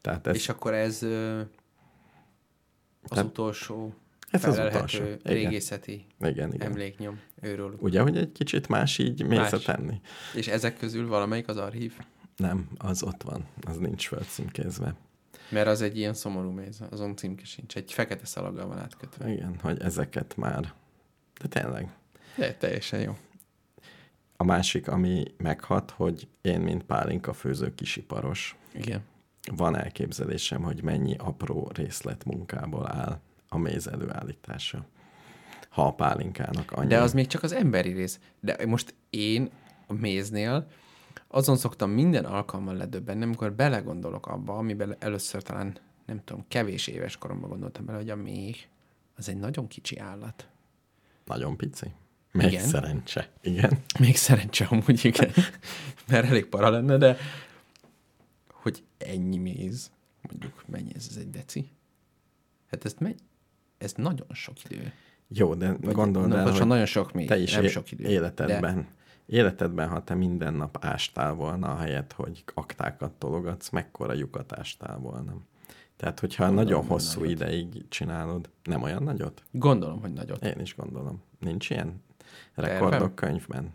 Tehát ez, És akkor ez az Tehát- utolsó Ez az utolsó. Igen. régészeti igen, igen. emléknyom őről. Ugye, hogy egy kicsit más így mézet Más. tenni? És ezek közül valamelyik az archív? Nem, az ott van, az nincs fölcímkézve. Mert az egy ilyen szomorú méz, azon címke sincs. Egy fekete szalaggal van átkötve. Igen, hogy ezeket már... De tényleg. De teljesen jó. A másik, ami meghat, hogy én, mint pálinka főző kisiparos, Igen. Van elképzelésem, hogy mennyi apró részletmunkából áll a méz előállítása. Ha a pálinkának annyi. De az még csak az emberi rész. De most én a méznél azon szoktam minden alkalommal ledöbbenni, amikor belegondolok abba, amiben először talán, nem tudom, kevés éves koromban gondoltam bele, hogy a méh az egy nagyon kicsi állat. Nagyon pici. Még Igen. szerencse. Igen. Még szerencse amúgy, igen. <laughs> Mert elég para lenne, de hogy ennyi méz, mondjuk mennyi ez, ez egy deci? Hát ezt megy, ez nagyon sok idő. Jó, de Vagy, gondold el, hogy nagyon sok méz, te is nem é- sok idő. életedben, De életedben, ha te minden nap ástál volna, ahelyett, hogy aktákat tologatsz, mekkora lyukat ástál volna. Tehát, hogyha Gondolom, nagyon hosszú nagyot. ideig csinálod, nem olyan nagyot? gondolom, hogy nagyot. Én is gondolom. Nincs ilyen Tervem? rekordok könyvben?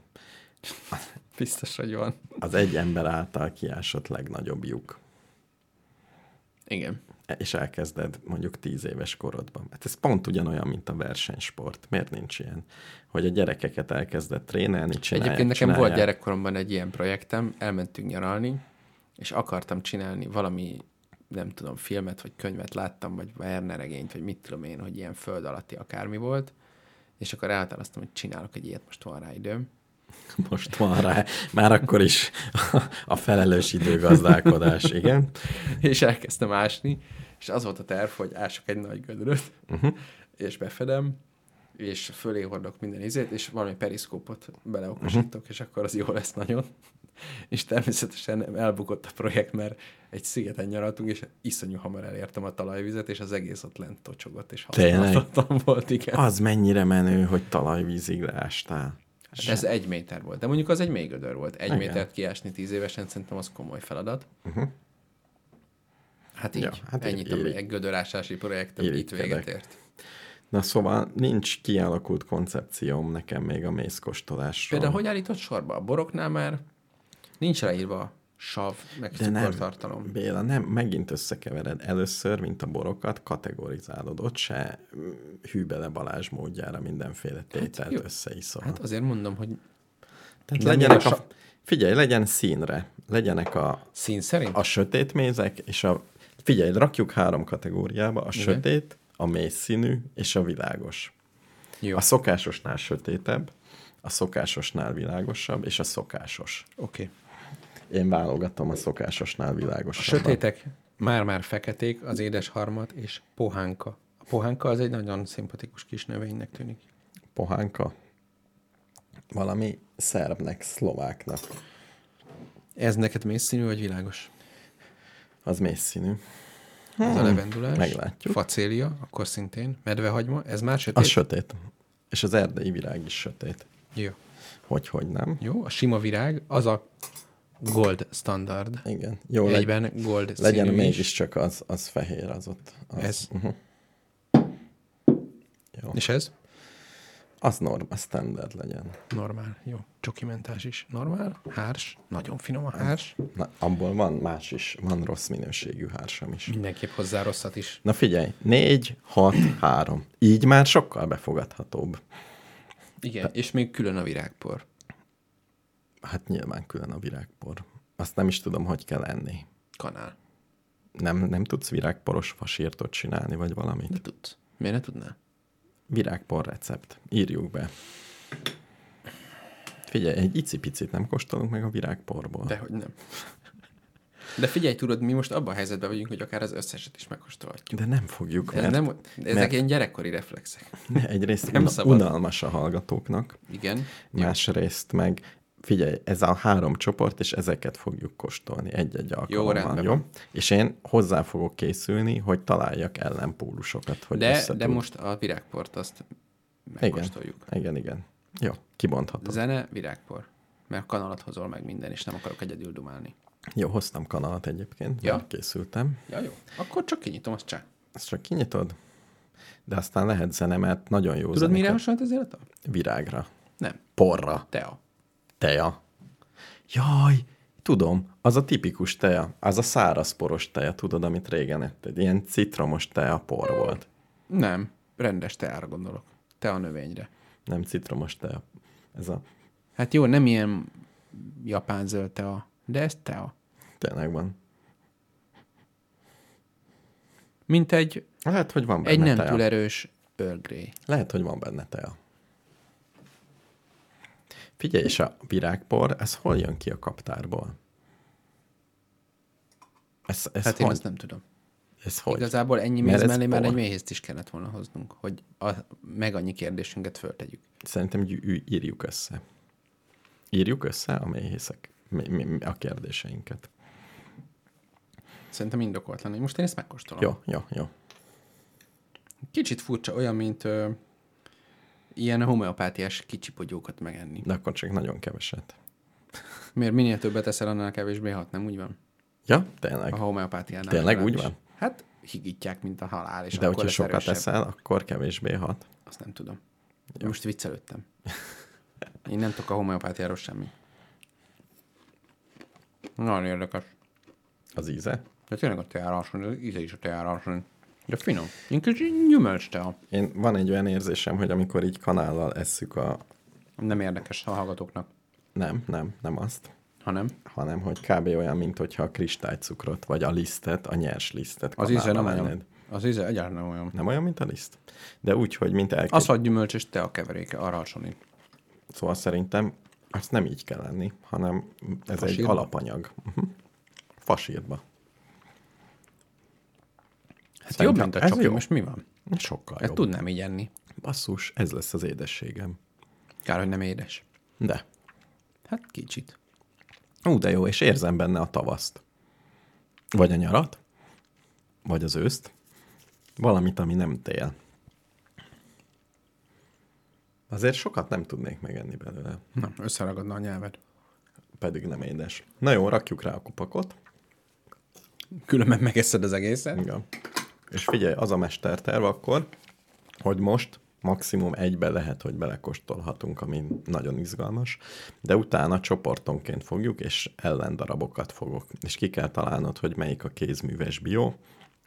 <laughs> Biztos, hogy van. Az egy ember által kiásott legnagyobb lyuk. Igen. És elkezded mondjuk tíz éves korodban. Hát ez pont ugyanolyan, mint a versenysport. Miért nincs ilyen? Hogy a gyerekeket elkezded trénelni, csinálják, Egyébként nekem volt csinálják. gyerekkoromban egy ilyen projektem, elmentünk nyaralni, és akartam csinálni valami, nem tudom, filmet vagy könyvet láttam, vagy Werner regényt, vagy mit tudom én, hogy ilyen föld alatti akármi volt, és akkor elhatároztam, hogy csinálok egy ilyet, most van rá időm. <laughs> Most van rá. Már akkor is a felelős időgazdálkodás, igen. és elkezdtem ásni, és az volt a terv, hogy ások egy nagy gödröt, uh-huh. és befedem, és fölé hordok minden izét, és valami periszkópot beleokosítok, uh-huh. és akkor az jó lesz nagyon. És természetesen elbukott a projekt, mert egy szigeten nyaraltunk, és iszonyú hamar elértem a talajvizet, és az egész ott lent tocsogott, és használhatatlan volt, igen. Az mennyire menő, hogy talajvízig leástál. Hát ez egy méter volt, de mondjuk az egy még gödör volt. Egy Igen. métert kiásni tíz évesen szerintem az komoly feladat. Uh-huh. Hát így, Ja, hát ennyit a gödörásási projektem itt véget ért. Na szóval nincs kialakult koncepcióm nekem még a mézkóstolásról. Például hogy állított sorba? A boroknál már nincs ráírva a sav, meg De nem, cukortartalom. Béla, nem, megint összekevered. Először, mint a borokat, kategorizálod. Ott se mm, hű bele Balázs módjára mindenféle tételt Hát összeiszol. Hát azért mondom, hogy Tehát legyenek a a, figyelj, legyen színre. Legyenek a, szín szerint? a sötét mézek, és a... Figyelj, rakjuk három kategóriába. A Igen. sötét, a mély színű és a világos. Jó, A szokásosnál sötétebb, a szokásosnál világosabb, és a szokásos. oké. Én válogatom a szokásosnál A világosabb. sötétek már-már feketék, az édes harmat és pohánka. A pohánka az egy nagyon szimpatikus kis növénynek tűnik. Pohánka. Valami szerbnek, szlováknak. Ez neked mészszínű vagy világos? Az mély színű. Ez a levendulás. meglátjuk. Facélia, akkor szintén. Medvehagyma, ez már sötét? Az sötét. És az erdei virág is sötét. Jó. Hogy, hogy nem. Jó, a sima virág, az a gold standard. Igen. Jó, legy, Egyben gold legyen is. mégiscsak az, az fehér, az ott. Az, Ez. Uh-huh. Jó. És ez? Az norm, az standard legyen. Normál. Jó. Csokimentás is. Normál. Hárs. Nagyon finom a hárs. Na, abból van más is, van rossz minőségű hársam is. Mindenképp hozzá rosszat is. Na figyelj, 4, 6, 3. Így már sokkal befogadhatóbb. Igen, és még külön a virágpor. Hát nyilván külön a virágpor. Azt nem is tudom, hogy kell enni. Kanál. Nem, nem tudsz virágporos fasírtot csinálni, vagy valamit? Ne tudsz. Miért ne tudnál? Virágpor recept. Írjuk be. Figyelj, egy icipicit nem kóstolunk meg a virágporból. Dehogy nem. De figyelj, tudod, mi most abban a helyzetben vagyunk, hogy akár az összeset is megkóstolhatjuk. De nem fogjuk, Ez mert, nem, ezek mert- ilyen gyerekkori reflexek. ne, egyrészt nem una, szabad. unalmas a hallgatóknak, Igen. másrészt meg figyelj, ez a három csoport, és ezeket fogjuk kóstolni egy-egy alkalommal, rendben jó? van. És én hozzá fogok készülni, hogy találjak ellenpólusokat, hogy De, de most a virágport azt megkóstoljuk. Igen, igen, igen. Jó, kibonthatom. Zene, virágpor. Mert kanalat hozol meg minden, és nem akarok egyedül dumálni. Jó, hoztam kanalat egyébként, Ja. készültem. Ja, jó. Akkor csak kinyitom, azt csá. Ezt csak kinyitod, de aztán lehet zene, mert nagyon jó Tudod, zenéket- mire hasonlít az élet? Virágra, Nem. porra, Tea. Teja. Jaj, tudom, az a tipikus teja, az a szárazporos teja, tudod, amit régen etted. Ilyen citromos teja por volt. Nem. Rendes teára gondolok. Tea növényre. Nem citromos teja. Ez a, Hát jó, nem ilyen japán zöld tea, de ez tea. tényleg van. Mint egy, Lehet, hogy van benne egy nem teja. túl erős Earl Grey. Lehet, hogy van benne teja. Figyelj, és a virágpor, ez hol jön ki a kaptárból? Ez, ez Hát én hogy? ezt nem tudom. Ez hogy? Igazából ennyi Mert méz ez mellé már egy méhézt is kellett volna hoznunk, hogy a, meg annyi kérdésünket föltegyük. Szerintem írjuk össze. Írjuk össze a méhészek mi, mi, a kérdéseinket. Szerintem indokolt lenne. Most én ezt megkóstolom. Jó, jó, jó. Kicsit furcsa, olyan, mint ö, ilyen homeopátiás kicsipogyókat megenni. De akkor csak nagyon keveset. Miért minél többet eszel, annál kevésbé hat, nem úgy van? Ja, tényleg. A homeopátiánál. Tényleg úgy van? Hát higítják, mint a halál, és De akkor hogyha sokat erősebb. eszel, akkor kevésbé hat. Azt nem tudom. Ja. Most viccelődtem. Én nem tudok a homeopátiáról semmi. Nagyon érdekes. Az íze? De tényleg a teára hasonlít, az íze is a teára hasonlít. De finom. Inkább gyümölcs tea. Én van egy olyan érzésem, hogy amikor így kanállal esszük a... Nem érdekes a hallgatóknak, Nem, nem, nem azt, hanem hanem hogy kb. olyan, mint hogyha a kristálycukrot, vagy a lisztet, a nyers lisztet az íze nem olyan. enned. Az íze egyáltalán nem olyan. Nem olyan, mint a liszt? De úgy, hogy mint elkép... Az, hogy gyümölcs és tea keveréke, arra hasonlít. Szóval szerintem azt nem így kell lenni, hanem ez egy Fasírba? alapanyag. Uh-huh. Fasírba. Hát Szerintem jobb, mint a csoki, most mi van? Sokkal Ezt jobb. tudnám így enni. Basszus, ez lesz az édességem. Kár, hogy nem édes. De. Hát kicsit. Ú, de jó, és érzem benne a tavaszt. Vagy a nyarat, vagy az őszt. Valamit, ami nem tél. Azért sokat nem tudnék megenni belőle, Na, összeragadna a nyelved. pedig nem édes. Na jó, rakjuk rá a kupakot. Különben megeszed az egészet. Igen. És figyelj, az a mesterterv akkor, hogy most maximum egybe lehet, hogy belekóstolhatunk, ami nagyon izgalmas, de utána csoportonként fogjuk, és ellendarabokat fogok. És ki kell találnod, hogy melyik a kézműves bio,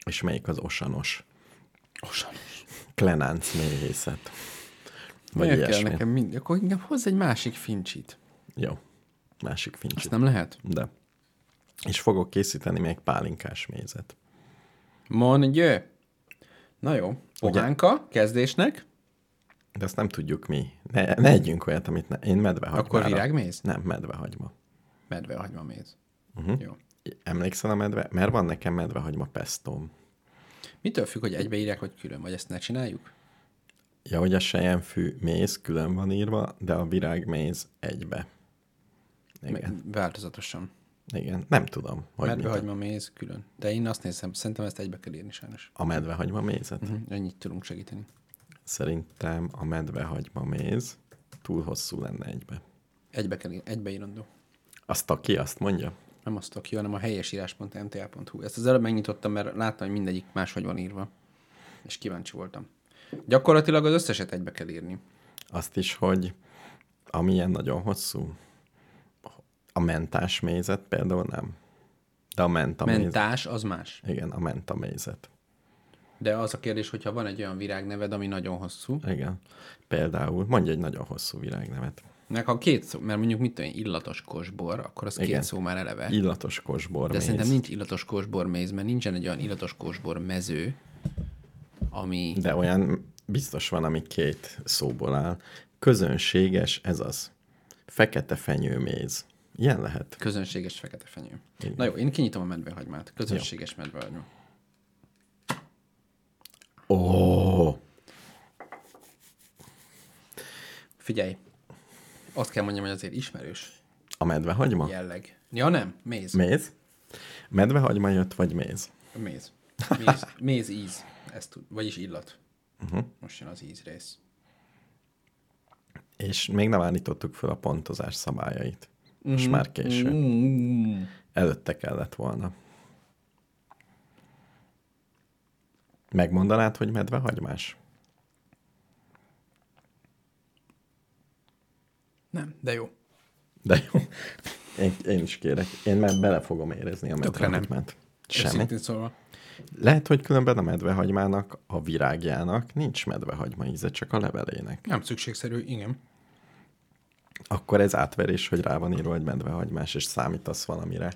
és melyik az osanos. Osanos. Klenánc méhészet. Vagy Miért kell ilyesmi. nekem mind... Akkor inkább hozz egy másik fincsit. Jó. Másik Azt fincsit. nem lehet? De. És fogok készíteni még pálinkás mézet. Mondj! Na jó. Pohánka, kezdésnek. De azt nem tudjuk mi. Ne, ne együnk olyat, amit ne, én medvehagymára. Akkor virágméz? Nem, medvehagyma. Medvehagyma méz. Uh-huh. Jó. Emlékszel a medve? Mert van nekem medvehagyma pestóm. Mitől függ, hogy egybeírják, vagy külön? Vagy ezt ne csináljuk? Ja, hogy a sejemfű méz külön van írva, de a virágméz egybe. Igen, változatosan. Igen. Nem tudom, hogy Medvehagyma méz külön. De én azt nézem, szerintem ezt egybe kell írni sajnos. a medvehagyma mézet. Uh-huh. Ennyit tudunk segíteni. Szerintem a medvehagyma méz túl hosszú lenne egybe. Egybe kell ír, egybeírandó. Azt aki azt mondja? Nem azt ki, hanem a helyesírás.mta.hu. Ezt az előbb megnyitottam, mert láttam, hogy mindegyik máshogy van írva. És kíváncsi voltam. Gyakorlatilag az összeset egybe kell írni. Azt is, hogy amilyen nagyon hosszú, a mentás mézet például nem. De a menta. Mentás az más. Igen, a menta mézet. De az a kérdés, hogyha van egy olyan virágneved, ami nagyon hosszú, Igen. Például, mondj egy nagyon hosszú virágnevet. meg ha két szó, mert mondjuk mit tudom, én, illatos kosbor, akkor az Igen. két szó már eleve. Illatos kosbor De méz. szerintem nincs illatos kosbor méz, mert nincsen egy olyan illatos kosbor mező, ami... De olyan biztos van, ami két szóból áll. Közönséges, ez az. Fekete fenyőméz. Ilyen lehet. Közönséges fekete fenyő. Igen. Na jó, én kinyitom a medvehagymát. Közönséges medvehagyma. Ó, Figyelj, azt kell mondjam, hogy azért ismerős a medvehagyma? jelleg. Ja nem, méz. Méz? Medvehagyma jött, vagy méz? Méz. Méz, méz íz. Ez tud, vagyis illat. Uh-huh. Most jön az íz rész. És még nem állítottuk fel a pontozás szabályait. Most már késő. Mm. Előtte kellett volna. Megmondanád, hogy medvehagymás? Nem, de jó. De jó. Én, én is kérek. Én már bele fogom érezni a medvehagymát. Semmi. Szólva. Lehet, hogy különben a medvehagymának, a virágjának nincs medvehagyma íze, csak a levelének. Nem szükségszerű, igen. Akkor ez átverés, hogy rá van írva, hogy medvehagymás, és számítasz valamire.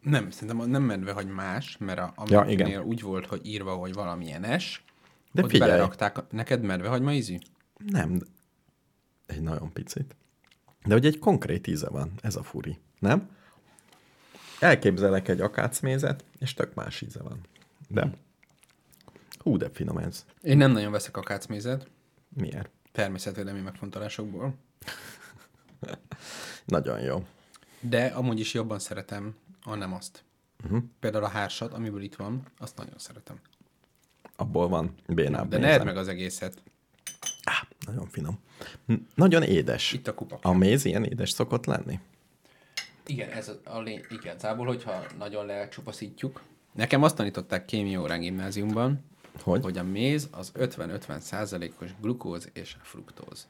Nem, szerintem nem medve, hogy más, mert a, Ja, igen. úgy volt, hogy írva, hogy valamilyenes, De ott figyelj. belerakták. Neked medvehagyma ízű? Nem, egy nagyon picit. De hogy egy konkrét íze van, ez a furi, nem? Elképzelek egy akácmézet, és tök más íze van. De hú, de finom ez. Én nem nagyon veszek akácmézet, Miért? természetvédelmi megfontolásokból, Nagyon jó. de amúgy is jobban szeretem a nem azt. Uh-huh. Például a hársat, amiből itt van, azt nagyon szeretem. Abból van bénább De ne méze. edd meg az egészet. Á, nagyon finom. Nagyon édes. Itt a kupak. A méz ilyen édes szokott lenni? Igen, ez a, lény, igazából, hogyha nagyon lecsupaszítjuk. Nekem azt tanították kémia órán gimnáziumban, Hogy? hogy a méz az 50-50 százalékos glukóz és fruktóz.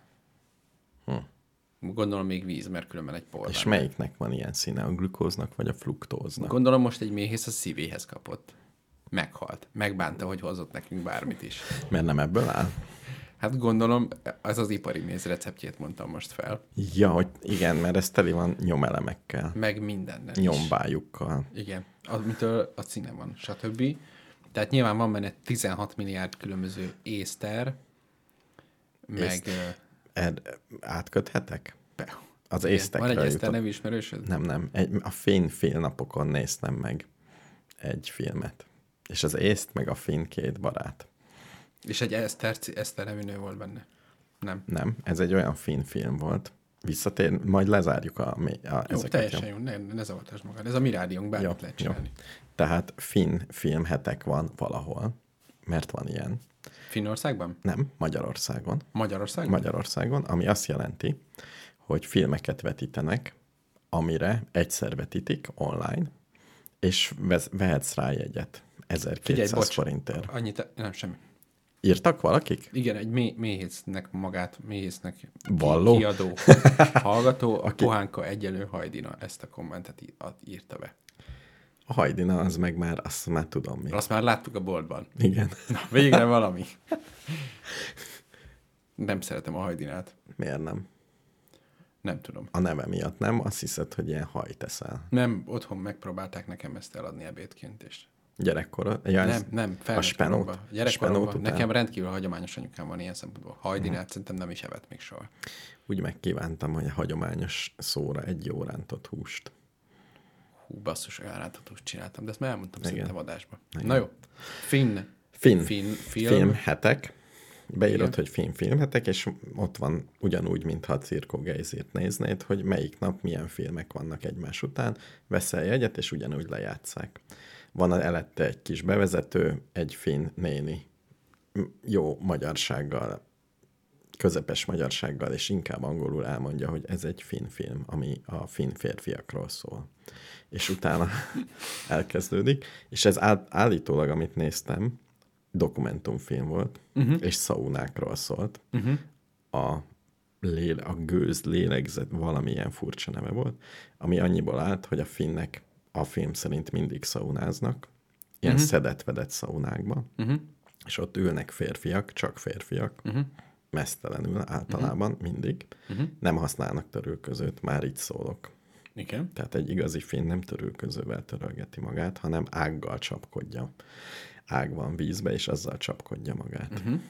Hm. Gondolom még víz, mert különben egy por. És melyiknek van ilyen színe? A glukóznak vagy a fruktóznak? Gondolom most egy méhész a szívéhez kapott. Meghalt. Megbánta, hogy hozott nekünk bármit is. Mert nem ebből áll? Hát gondolom, ez az ipari méz receptjét mondtam most fel. Ja, hogy igen, mert ez teli van nyomelemekkel, Meg mindennel is. nyombájukkal. Igen, amitől a színe van, stb. Tehát nyilván van benne 16 milliárd különböző észter, meg... Észt- Ed, átköthetek? Az igen, észtekre Van egy jutott. nevű ismerősöd? Nem, nem. Egy, a fény fél napokon néztem meg egy filmet. És az észt meg a fény két barát. És egy Eszter, Eszter nevű nő volt benne. Nem. Nem, ez egy olyan finn film volt. Visszatér, majd lezárjuk a, a, Jó, ezeket. teljesen jó, ne, ne zavartasd magad. Ez a mi rádiónk, bármit Jó, lehet jó. csinálni. Tehát finn filmhetek van valahol, mert van ilyen. Finnországban? Nem, Magyarországon. Magyarországban? Magyarországon, ami azt jelenti, hogy filmeket vetítenek, amire egyszer vetítik online, és vehetsz rá jegyet. 1200 bocs. forintért. Annyit, nem, semmi. Írtak valakik? Igen, egy mély, méhésznek magát, méhésznek Valló? kiadó <laughs> hallgató, a Pohánka egyelő Hajdina ezt a kommentet írta be. A Hajdina, az meg már, azt már tudom mi. Azt már láttuk a boltban. Igen. Na, végre valami. Nem szeretem a Hajdinát. Miért nem? Nem tudom. A neve miatt nem? Azt hiszed, hogy ilyen hajt eszel. Nem, otthon megpróbálták nekem ezt eladni ebédként, és Gyerekkorod? Ja, nem, nem, A felnőtt koromban. Spenót Gyerekkoromban. Nekem rendkívül hagyományos anyukám van ilyen szempontból. Hajdinát szerintem nem is evett még soha. Úgy megkívántam, hogy a hagyományos szóra egy jó rántott húst. Hú, basszus, olyan rántatóst csináltam, de ezt már elmondtam Igen. szerintem adásban. Na jó. Finn. Finn. Finn film. Filmhetek. Beírod, Igen. hogy film filmhetek, és ott van ugyanúgy, mintha a Cirko Geizért néznéd, hogy melyik nap milyen filmek vannak egymás után, veszel jegyet, és ugyanúgy lejátszák. Van elette egy kis bevezető, egy finn néni jó magyarsággal, közepes magyarsággal, és inkább angolul elmondja, hogy ez egy finn film, ami a finn férfiakról szól. És utána <laughs> elkezdődik, és ez áll, állítólag, amit néztem, dokumentumfilm volt, uh-huh. és szaunákról szólt. Uh-huh. A, léle, a gőz lélegzet valamilyen furcsa neve volt, ami annyiból állt, hogy a finnek a film szerint mindig szaunáznak, ilyen uh-huh. szedett-vedett szaunákba, uh-huh. és ott ülnek férfiak, csak férfiak, uh-huh. Mesztelenül általában, uh-huh. mindig. Uh-huh. Nem használnak törülközőt, már így szólok. Igen. Tehát egy igazi finn nem törülközővel törölgeti magát, hanem ággal csapkodja. Ág van vízbe, és azzal csapkodja magát. Uh-huh.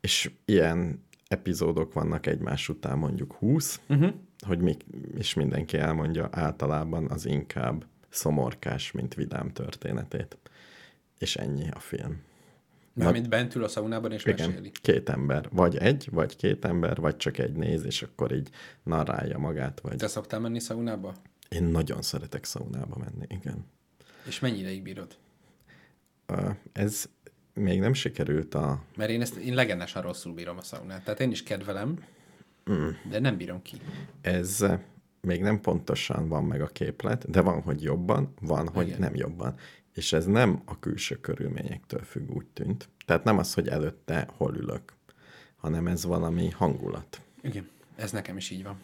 És ilyen epizódok vannak egymás után mondjuk 20, uh-huh. hogy mi, és mindenki elmondja általában az inkább szomorkás, mint vidám történetét. És ennyi a film. Mármint bent ül a szaunában és Igen, meséli. két ember. Vagy egy, vagy két ember, vagy csak egy néz, és akkor így narrálja magát. Vagy... Te szoktál menni szaunába? Én nagyon szeretek szaunába menni, igen. És mennyi ideig bírod? Ez még nem sikerült a... Mert én ezt én legendesen rosszul bírom a szaunát. Tehát én is kedvelem, mm. de nem bírom ki. Ez eh, még nem pontosan van meg a képlet, de van, hogy jobban, van, hogy Igen. nem jobban. És ez nem a külső körülményektől függ, úgy tűnt. Tehát nem az, hogy előtte hol ülök, hanem ez valami hangulat. Igen. Ez nekem is így van.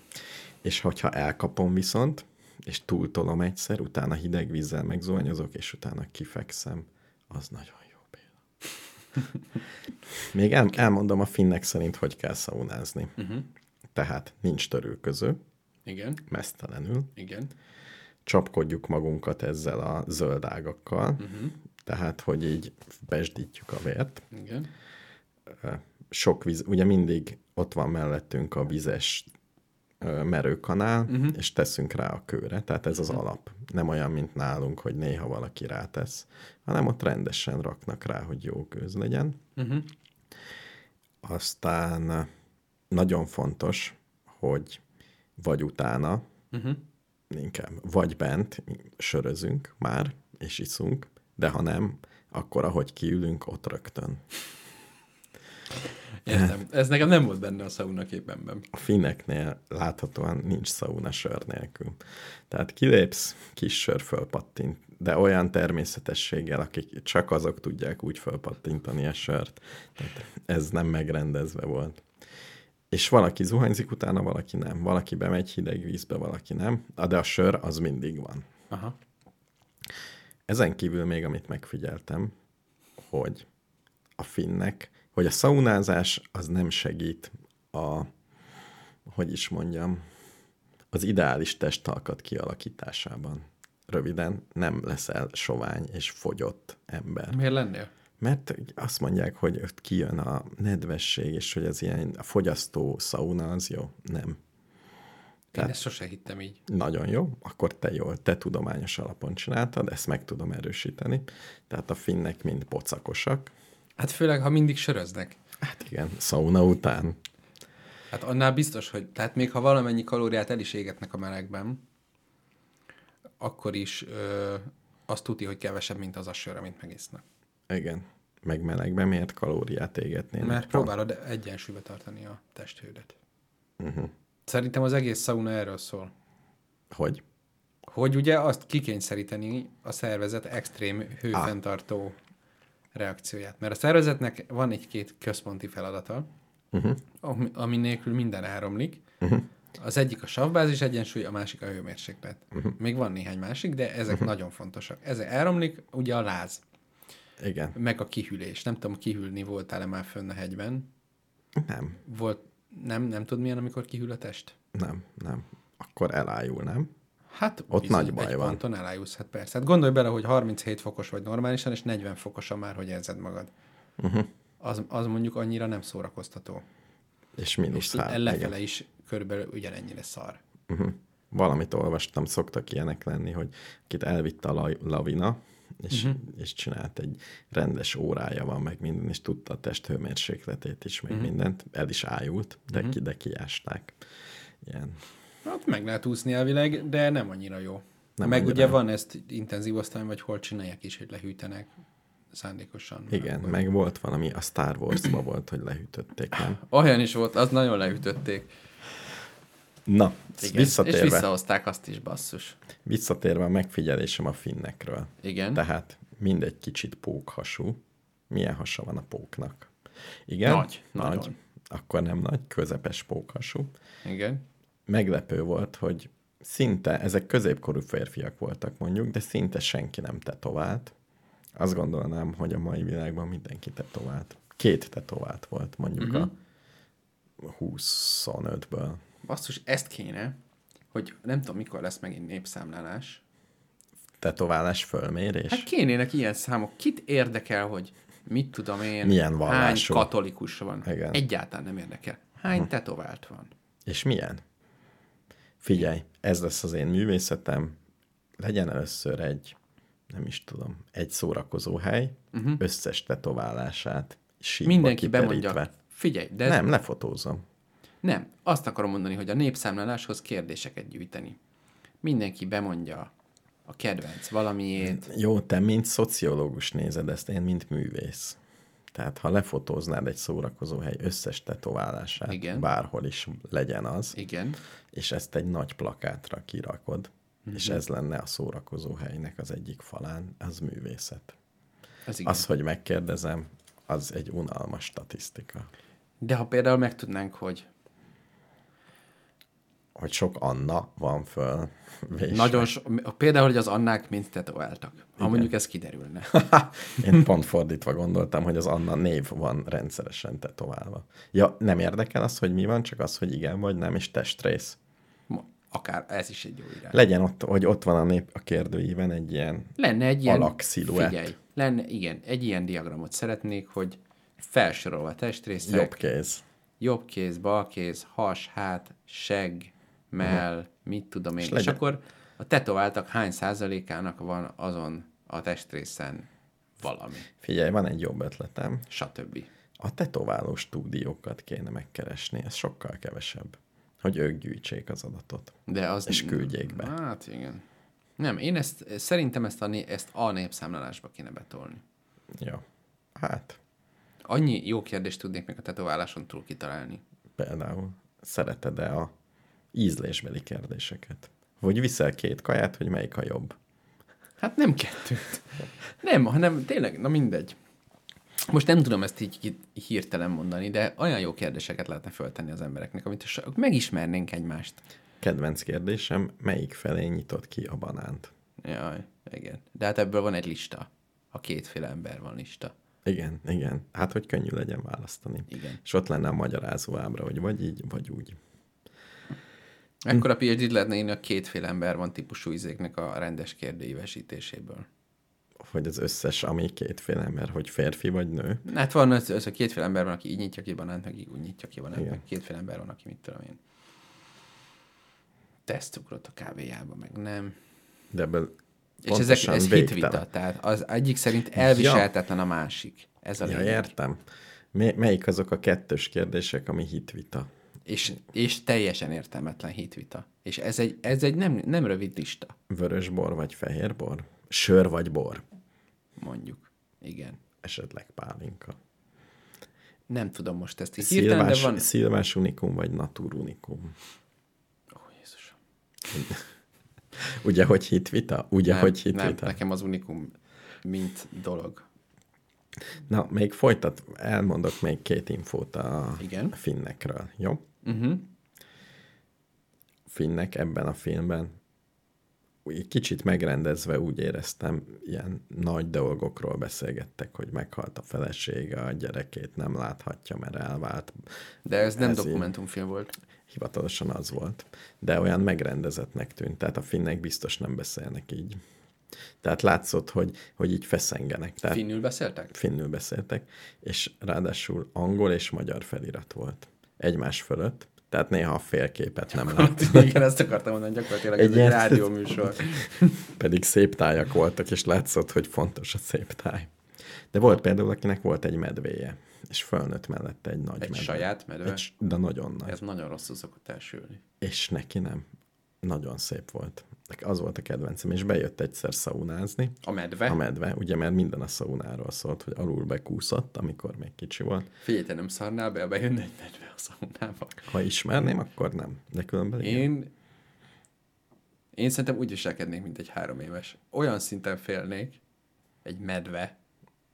És hogyha elkapom viszont, és túltolom egyszer, utána hideg vízzel megzuhanyozok, és utána kifekszem, az nagyon jó Béla. Még el, elmondom a finnek szerint, hogy kell szaunázni. Uh-huh. Tehát nincs törülköző, Igen. mesztelenül, Igen. Csapkodjuk magunkat ezzel a zöld ágakkal, uh-huh. tehát, hogy így besdítjük a vért. Igen. Sok víz, ugye mindig ott van mellettünk a vizes merőkanál, uh-huh. és teszünk rá a kőre, tehát ez az uh-huh. alap. Nem olyan, mint nálunk, hogy néha valaki rátesz, hanem ott rendesen raknak rá, hogy jó gőz legyen. Uh-huh. Aztán nagyon fontos, hogy vagy utána, Uh-huh. Inkább, vagy bent sörözünk már, és iszunk, de ha nem, akkor ahogy kiülünk, ott rögtön. Értem. Ez nekem nem volt benne a szauna képenben. A finneknél láthatóan nincs szauna sör nélkül. Tehát kilépsz, kis sör fölpattint, de olyan természetességgel, akik csak azok tudják úgy fölpattintani a sört. Tehát ez nem megrendezve volt. És valaki zuhanyzik utána, valaki nem. Valaki bemegy hideg vízbe, valaki nem. De a sör az mindig van. Aha. Ezen kívül még, amit megfigyeltem, hogy a finnek, hogy a szaunázás az nem segít a, hogy is mondjam, az ideális testalkat kialakításában. Röviden nem leszel sovány és fogyott ember. Miért lennél? Mert azt mondják, hogy ott kijön a nedvesség, és hogy az ilyen a fogyasztó szauna az jó. Nem. Én ezt sose hittem így. Nagyon jó, akkor te jól, te tudományos alapon csináltad, ezt meg tudom erősíteni. Tehát a finnek mind pocakosak, Hát főleg, ha mindig söröznek. Hát igen, szauna után. Hát annál biztos, hogy tehát még ha valamennyi kalóriát el is égetnek a melegben, akkor is ö, azt tudja, hogy kevesebb, mint az a sör, amit megisznak. Igen. Meg melegben miért kalóriát égetnének? Mert próbálod egyensúlyba tartani a testhődet. Uh-huh. Szerintem az egész szauna erről szól. Hogy? Hogy ugye azt kikényszeríteni a szervezet extrém hőfenntartó reakcióját. Mert a szervezetnek van egy-két központi feladata, uh-huh. ami, ami nélkül minden áramlik. Uh-huh. Az egyik a savbázis egyensúly, a másik a hőmérséklet. Uh-huh. Még van néhány másik, de ezek uh-huh. nagyon fontosak. Ezek áramlik, ugye a láz, Igen. meg a kihűlés. Nem tudom, kihűlni voltál-e már fönn a hegyben? Nem, Volt, nem, nem tudod milyen, amikor kihűl a test? nem, nem. Akkor elájul, nem? Hát Ott bizony, nagy baj egy van. ponton elájulsz, hát persze. Hát gondolj bele, hogy 37 fokos vagy normálisan, és 40 fokosan már, hogy érzed magad. Uh-huh. Az, az mondjuk annyira nem szórakoztató. És mínusz És há- lefele igen. is körülbelül ugyanennyire szar. Valamit olvastam, szoktak ilyenek lenni, hogy akit elvitte a la- lavina, és, uh-huh. és csinált egy rendes órája van, meg minden, és tudta a test hőmérsékletét is, meg uh-huh. mindent, el is ájult, de, uh-huh. ki, de kiásták. Ilyen. Hát meg lehet úszni elvileg, de nem annyira jó. Nem meg annyira ugye van ezt intenzív osztály, vagy hol csinálják is, hogy lehűtenek szándékosan. Igen, Akkor- meg volt valami, a Star Wars-ban volt, hogy lehűtötték, nem? Olyan is volt, az nagyon leütötték. Na, Igen. visszatérve, És visszahozták azt is, basszus. visszatérve a megfigyelésem a finnekről. Igen. Tehát mindegy kicsit pókhasú. Milyen hasa van a póknak? Igen? Nagy, nagy. nagyon. Akkor nem nagy, közepes pókhasú. Igen. Meglepő volt, hogy szinte, ezek középkorú férfiak voltak mondjuk, de szinte senki nem tetovált. Azt gondolnám, hogy a mai világban mindenki tetovált. Két tetovált volt mondjuk uh-huh. a 25-ből. Basszus, ezt kéne, hogy nem tudom, mikor lesz megint népszámlálás. Tetoválás fölmérés? Hát kénének ilyen számok. Kit érdekel, hogy mit tudom én, Milyen hány katolikus van. Igen. Egyáltalán nem érdekel. Hány Hm. tetovált van? És milyen? Figyelj, ez lesz az én művészetem. Legyen először egy, nem is tudom, egy szórakozó hely, uh-huh. összes tetoválását síkba. Mindenki kiterítve. bemondja. Figyelj, de ez Nem, lefotózom. Nem, azt akarom mondani, hogy a népszámláláshoz kérdéseket gyűjteni. Mindenki bemondja a kedvenc valamiét. Jó, te mint szociológus nézed ezt, én mint művész. Tehát ha lefotóznád egy szórakozó hely összes tetoválását, Igen. bárhol is legyen az, Igen. és ezt egy nagy plakátra kirakod, Mhm. és ez lenne a szórakozó helynek az egyik falán, az művészet. Ez igen. Az, hogy megkérdezem, az egy unalmas statisztika. De ha például megtudnánk, hogy Hogy sok Anna van föl vésve. nagyon so, például, hogy az Annák mind tetováltak. Ha Igen. mondjuk ez kiderülne. <laughs> Én pont fordítva gondoltam, hogy az Anna név van rendszeresen tetoválva. Ja, nem érdekel az, hogy mi van, csak az, hogy igen vagy nem, és testrész. Akár ez is egy jó irány. Legyen ott, hogy ott van a nép a kérdőíven egy ilyen Lenne egy ilyen... alaksziluett. Figyelj, lenne, igen, egy ilyen diagramot szeretnék, hogy felsorolva testrészek, jobb kéz. jobb kéz, bal kéz, has, hát, seg, mell, mit tudom én. És, legyen- akkor a tetováltak hány százalékának van azon a testrészen valami, Figyelj, van egy jobb ötletem. stb. A tetováló stúdiókat kéne megkeresni, ez sokkal kevesebb. Hogy ők gyűjtsék az adatot. De az... És küldjék be. Hát igen. Nem, én ezt, szerintem ezt a, ezt a népszámlálásba kéne betolni. Ja. Hát, Annyi jó kérdést tudnék még a tetováláson túl kitalálni. például szereted-e a ízlésbeli kérdéseket? Hogy viszel két kaját, hogy melyik a jobb? Hát nem kettőt. Nem, hanem tényleg, na mindegy. Most nem tudom ezt így hirtelen mondani, de olyan jó kérdéseket lehetne föltenni az embereknek, amit megismernénk egymást. Kedvenc kérdésem, melyik felé nyitott ki a banánt? Jaj, igen. De hát ebből van egy lista. A kétféle ember van lista. Igen, igen. Hát, hogy könnyű legyen választani. Igen. És ott lenne a magyarázó ábra, hogy vagy így, vagy úgy. Ekkora phd lehetne írni a kétféle ember van típusú izéknek a rendes kérdőívesítéséből. Hogy az összes, ami kétféle ember, hogy férfi vagy nő. Hát van az, az a kétféle ember van, aki így nyitja ki banánt, meg így úgy nyitja ki banánt, meg kétféle ember van, aki mit tudom én. Tesztcukrot a kávéjába, meg nem. De ebből És ezek, ez hitvita, tehát az egyik szerint elviselhetetlen a másik. Ez a Ja, lényeg. értem. Mi- Melyik azok a kettős kérdések, ami hitvita? És, és teljesen értelmetlen hitvita. És ez egy, ez egy nem, nem rövid lista, Vörös bor vagy fehér bor? Sör vagy bor? mondjuk. Igen. Esetleg pálinka. Nem tudom most ezt így hirtelen, de Szilvás, van... szilvás unikum vagy natur unikum? Ó, Jézusom. <laughs> Ugye, hogy hitvita? Ugye, Nem, hogy nem, hitvita? nekem az unikum mint dolog. Na, még folytat, elmondok még két infót a Igen. finnekről, jó? Uh-huh. Finnek ebben a filmben egy kicsit megrendezve úgy éreztem, ilyen nagy dolgokról beszélgettek, hogy meghalt a felesége, a gyerekét nem láthatja, mert elvált. De ez nem Ez dokumentumfilm volt. Hivatalosan az volt. De olyan megrendezettnek tűnt, tehát a finnek biztos nem beszélnek így. Tehát látszott, hogy, hogy így feszengenek. Tehát Finnül beszéltek? finnül beszéltek, és ráadásul angol és magyar felirat volt. Egymás fölött, tehát néha a félképet nem <laughs> lát. Igen, ezt akartam mondani, gyakorlatilag Egy ez egy rádióműsor. <laughs> Pedig szép tájak voltak, és látszott, hogy fontos a szép táj. De volt például, akinek volt egy medvéje, és fölnőtt mellette egy nagy Egy medve. saját medve? Egy, de nagyon nagy. Ez nagyon rosszul szokott elsülni. És neki nem. Nagyon szép volt. Az volt a kedvencem, és bejött egyszer szaunázni. A medve? A medve, ugye, mert minden a szaunáról szólt, hogy alul bekúszott, amikor még kicsi volt. Figyelj, te nem szarnál be, bejönne egy medve a szaunába. Ha ismerném, akkor nem. De különben igen. Én, én szerintem úgy viselkednék, mint egy három éves. Olyan szinten félnék, egy medve,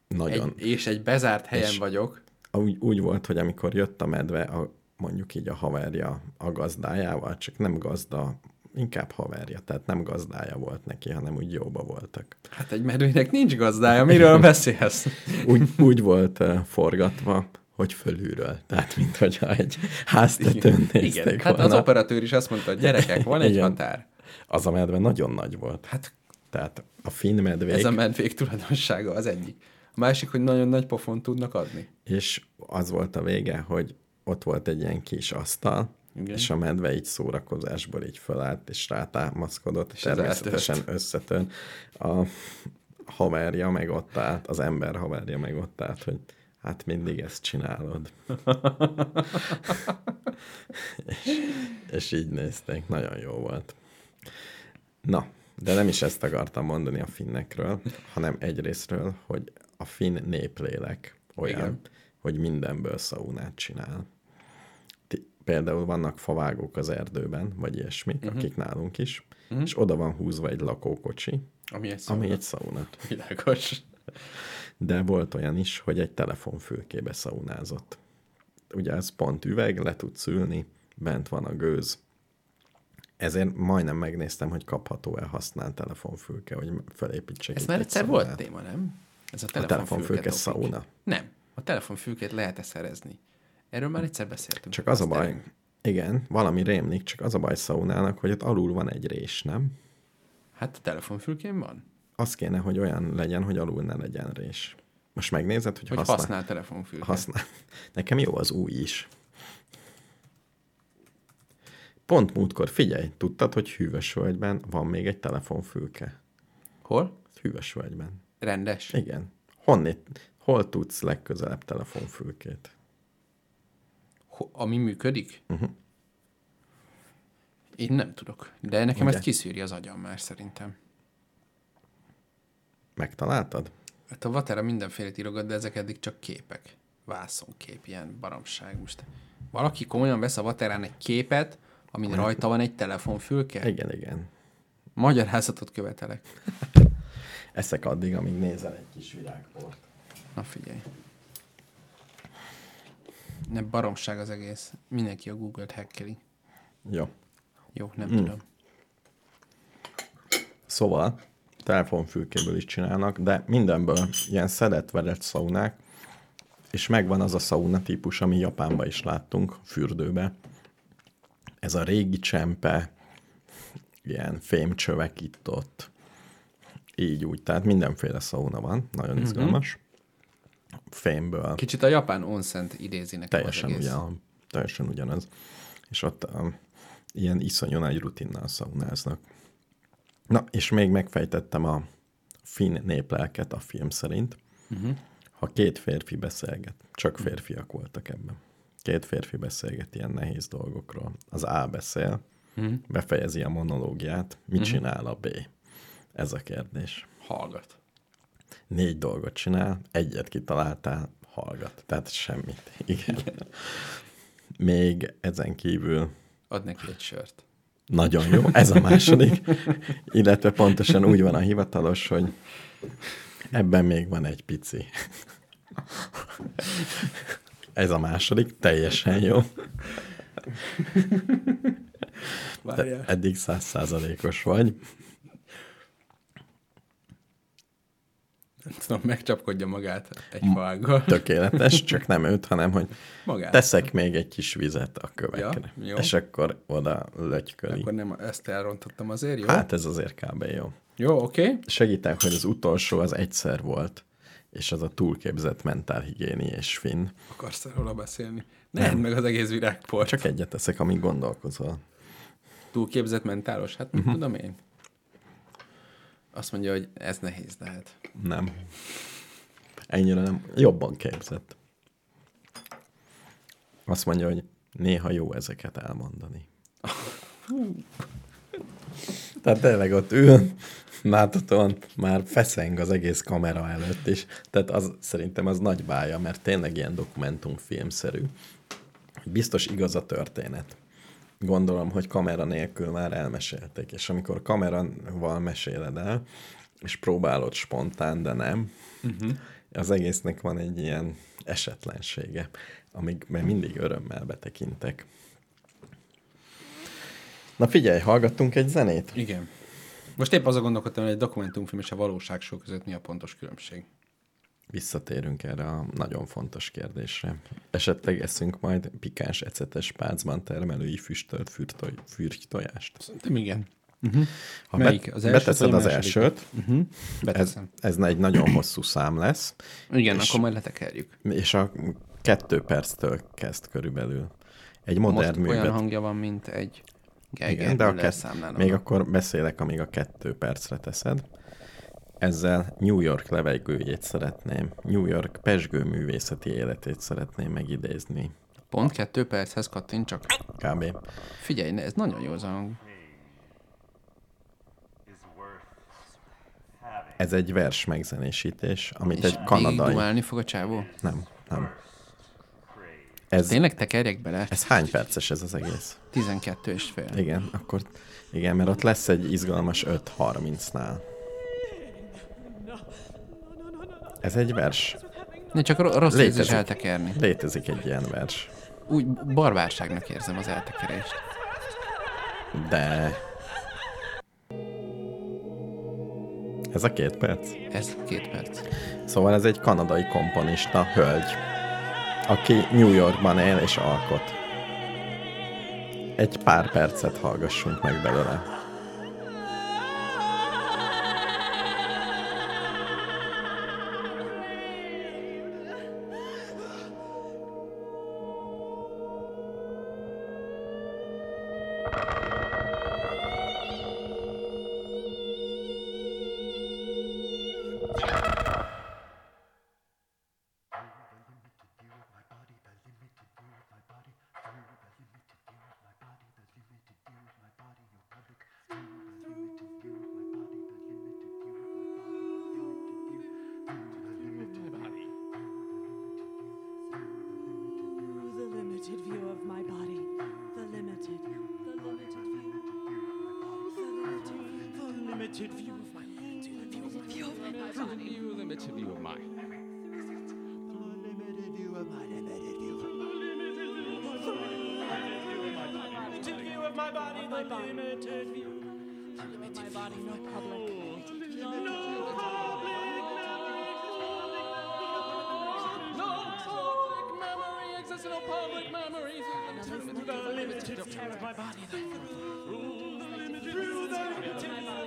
Nagyon. egy, és egy bezárt helyen És- vagyok, úgy, úgy volt, hogy amikor jött a medve, a, mondjuk így a haverja a gazdájával, csak nem gazda, inkább haverja, tehát nem gazdája volt neki, hanem úgy jóba voltak. hát egy medvének nincs gazdája, miről <laughs> beszélsz? Úgy, úgy volt uh, forgatva, hogy fölülről. Tehát, mintha egy háztetőn nézték Igen, hát volna. az operatőr is azt mondta, hogy gyerekek, van egy Igen. határ. az a medve nagyon nagy volt. Hát Tehát a finn medvék, ez a medvék tulajdonsága az egyik. A másik, hogy nagyon nagy pofont tudnak adni. és az volt a vége, hogy ott volt egy ilyen kis asztal, Igen. És a medve így szórakozásból így fölállt, és rátámaszkodott, és természetesen összetön. A haverja meg ott állt, az ember haverja meg ott állt, hogy hát mindig ezt csinálod. <laughs> és, és így nézték, nagyon jó volt. Na, de nem is ezt akartam mondani a finnekről, hanem egyrésztről, hogy a finn néplélek olyan. Igen. hogy mindenből szaunát csinál. Például vannak favágók az erdőben, vagy ilyesmik, uh-huh. akik nálunk is, uh-huh. és oda van húzva egy lakókocsi, Ami egy szóval ami egy szauna. világos. De volt olyan is, hogy egy telefonfülkébe szaunázott. Ugye ez pont üveg, le tudsz ülni, bent van a gőz. Ezért majdnem megnéztem, hogy kapható-e használt telefonfülke, hogy felépítsék Ez már egy egyszer szaunát. volt téma, nem? Ez a A telefonfülke szauna? Nem. A telefonfülkét lehet-e szerezni? Erről már egyszer beszéltünk. Csak az a baj, Mastering. igen, valami rémlik, csak az a baj szaunának, hogy ott alul van egy rés, nem? Hát a telefonfülkén van. Az kéne, hogy olyan legyen, hogy alul ne legyen rés. Most megnézed, hogy, Hogy használ, használ telefonfülkét. használ. Nekem jó az új is. Pont múltkor, figyelj, tudtad, hogy Hűvösvölgyben van még egy telefonfülke? Hol? Hűvösvölgyben. Rendes. Igen. Honnét, hol tudsz legközelebb telefonfülkét? Ami működik? Uh-huh. Én nem tudok. De nekem Ugye? ezt kiszűri az agyam már szerintem. Megtaláltad? Hát a Vatera mindenféle írogat, de ezek eddig csak képek. Vászonkép, ilyen baromság. Most valaki komolyan vesz a Vaterán egy képet, amin rajta van egy telefonfülke? Igen, igen. Magyarázatot követelek. <laughs> Eszek addig, amíg nézel egy kis virágport. Na figyelj. Ne baromság az egész. Mindenki a Google-t hackeli. Jó. Jó, nem mm. tudom. Szóval telefonfülkéből is csinálnak, de mindenből ilyen szedett vedett szaunák, és megvan az a szauna típus, ami Japánban is láttunk, fürdőbe. Ez a régi csempe, ilyen fémcsövek itt ott, így úgy, tehát mindenféle szauna van, nagyon Mhm. izgalmas. Fémből, Kicsit a japán onszent idézi nekem teljesen, ugyan, teljesen ugyanaz. És ott um, ilyen iszonyú nagy rutinnal szaunáznak. Na, és még megfejtettem a finn néplelket a film szerint. Uh-huh. Ha két férfi beszélget, csak férfiak voltak ebben. Két férfi beszélget ilyen nehéz dolgokról. Az A beszél, uh-huh. befejezi a monológiát, mit uh-huh. csinál a B? Ez a kérdés. Hallgat. Négy dolgot csinál, egyet kitaláltál, hallgat. Tehát semmit. Igen. Igen. Még ezen kívül... Ad neki egy sört. Nagyon jó, ez a második. Illetve pontosan úgy van a hivatalos, hogy ebben még van egy pici. Ez a második, teljesen jó. Te eddig százszázalékos vagy. Nem tudom, megcsapkodja magát egy falggal. Tökéletes, <laughs> csak nem őt, hanem hogy magát. teszek még egy kis vizet a kövekre. Ja, jó. És akkor oda lötyköli. Akkor nem ezt elrontottam azért, jó? Hát ez azért kb. jó. Jó, oké. Okay. Segítek, hogy az utolsó az egyszer volt, és az a túlképzett mentálhigiéni és finn. Akarsz róla beszélni? Nem, nem. meg az egész virágport. Csak egyet teszek, amíg gondolkozol. Túlképzett mentálos? Hát mit uh-huh. tudom én? Azt mondja, hogy ez nehéz lehet. Nem. Ennyire nem. Jobban képzett. Azt mondja, hogy néha jó ezeket elmondani. <laughs> Tehát tényleg ott ül, láthatóan már feszeng az egész kamera előtt is. Tehát az, szerintem az nagy bája, mert tényleg ilyen dokumentumfilmszerű. Biztos igaz a történet gondolom, hogy kamera nélkül már elmesélték, és amikor kamerával meséled el, és próbálod spontán, de nem, uh-huh. az egésznek van egy ilyen esetlensége, amikben mindig örömmel betekintek. Na figyelj, hallgattunk egy zenét? Igen. Most épp azon gondolkodtam, hogy egy dokumentumfilm és a valóság között mi a pontos különbség visszatérünk erre a nagyon fontos kérdésre. Esetleg eszünk majd pikáns ecetes pácban termelői füstölt fürtojást? Szerintem igen. Uh-huh. Ha Melyik? Az első beteszed az elsőt, uh-huh. ez, ez egy nagyon hosszú szám lesz. Igen, és, akkor majd letekerjük. És a kettő perctől kezd körülbelül. Egy modern Most művet. olyan hangja van, mint egy Geiger Igen, de a kett, még akkor beszélek, amíg a kettő percre teszed ezzel New York levegőjét szeretném, New York pesgő művészeti életét szeretném megidézni. Pont kettő perchez kattint csak. Kb. Figyelj, ez nagyon jó zang. Ez egy vers megzenésítés, amit És egy kanadai... Fog a csávó? Nem, nem. Ez, Tényleg tekerjek bele? Ez hány perces ez az egész? 12 és fél. Igen, akkor igen, mert ott lesz egy izgalmas 5.30-nál. Ez egy vers. Ne, csak rossz létezik, eltekerni. Létezik egy ilyen vers. Úgy barbárságnak érzem az eltekerést. De... Ez a két perc? Ez két perc. Szóval ez egy kanadai komponista, hölgy, aki New Yorkban él és alkot. Egy pár percet hallgassunk meg belőle. personal public memories of the limited terror of my body. Through the limited through the limited. Of my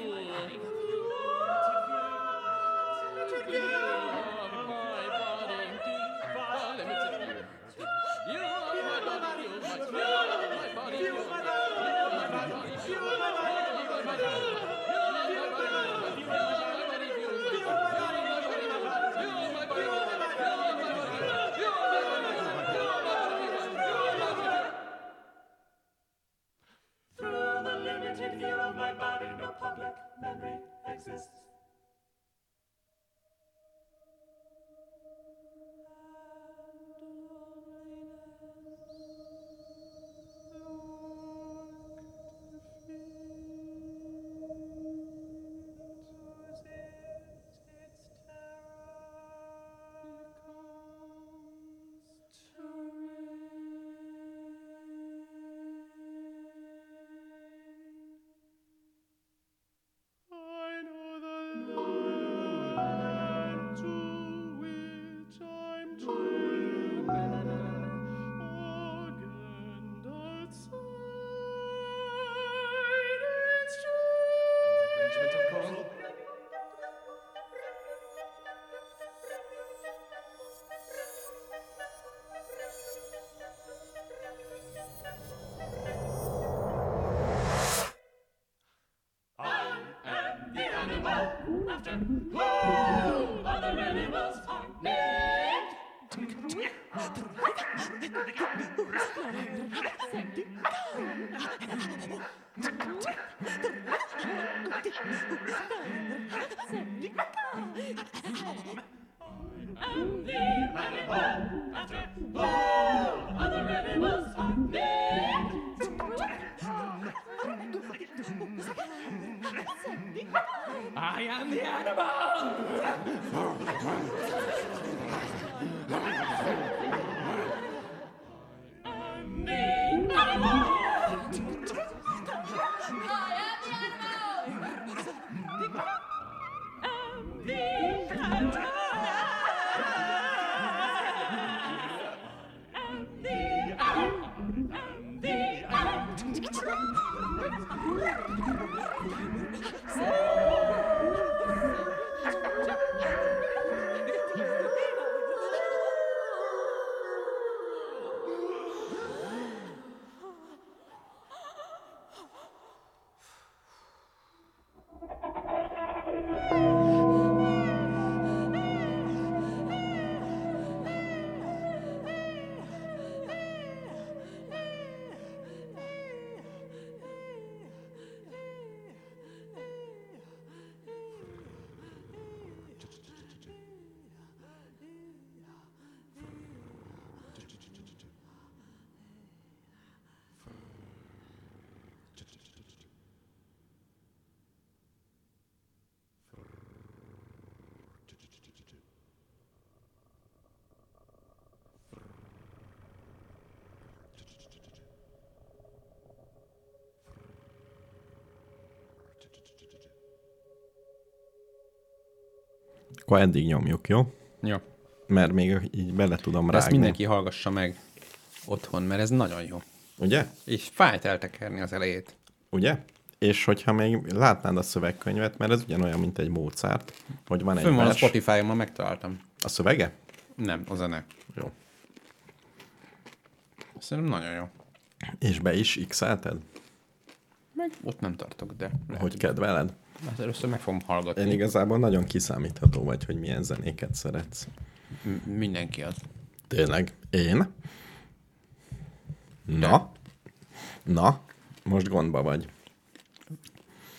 body. After. After. Akkor eddig nyomjuk, jó? Jó. Mert még így bele tudom De ezt rágni. mindenki hallgassa meg otthon, mert ez nagyon jó. Ugye? És fájt eltekerni az elejét. Ugye? És hogyha még látnád a szövegkönyvet, mert ez ugyanolyan, mint egy Mozart, hogy van egy Fönn van a vers. Spotify-on, ma megtaláltam. A szövege? Nem, a zene. Jó. Szerintem nagyon jó. És be is x Meg ott nem tartok, de lehet, hogy kedveled? Hát először meg fogom hallgatni. Én igazából nagyon kiszámítható vagy, hogy milyen zenéket szeretsz. M- mindenki az. Tényleg? Én? Na? Na? Most gondba vagy.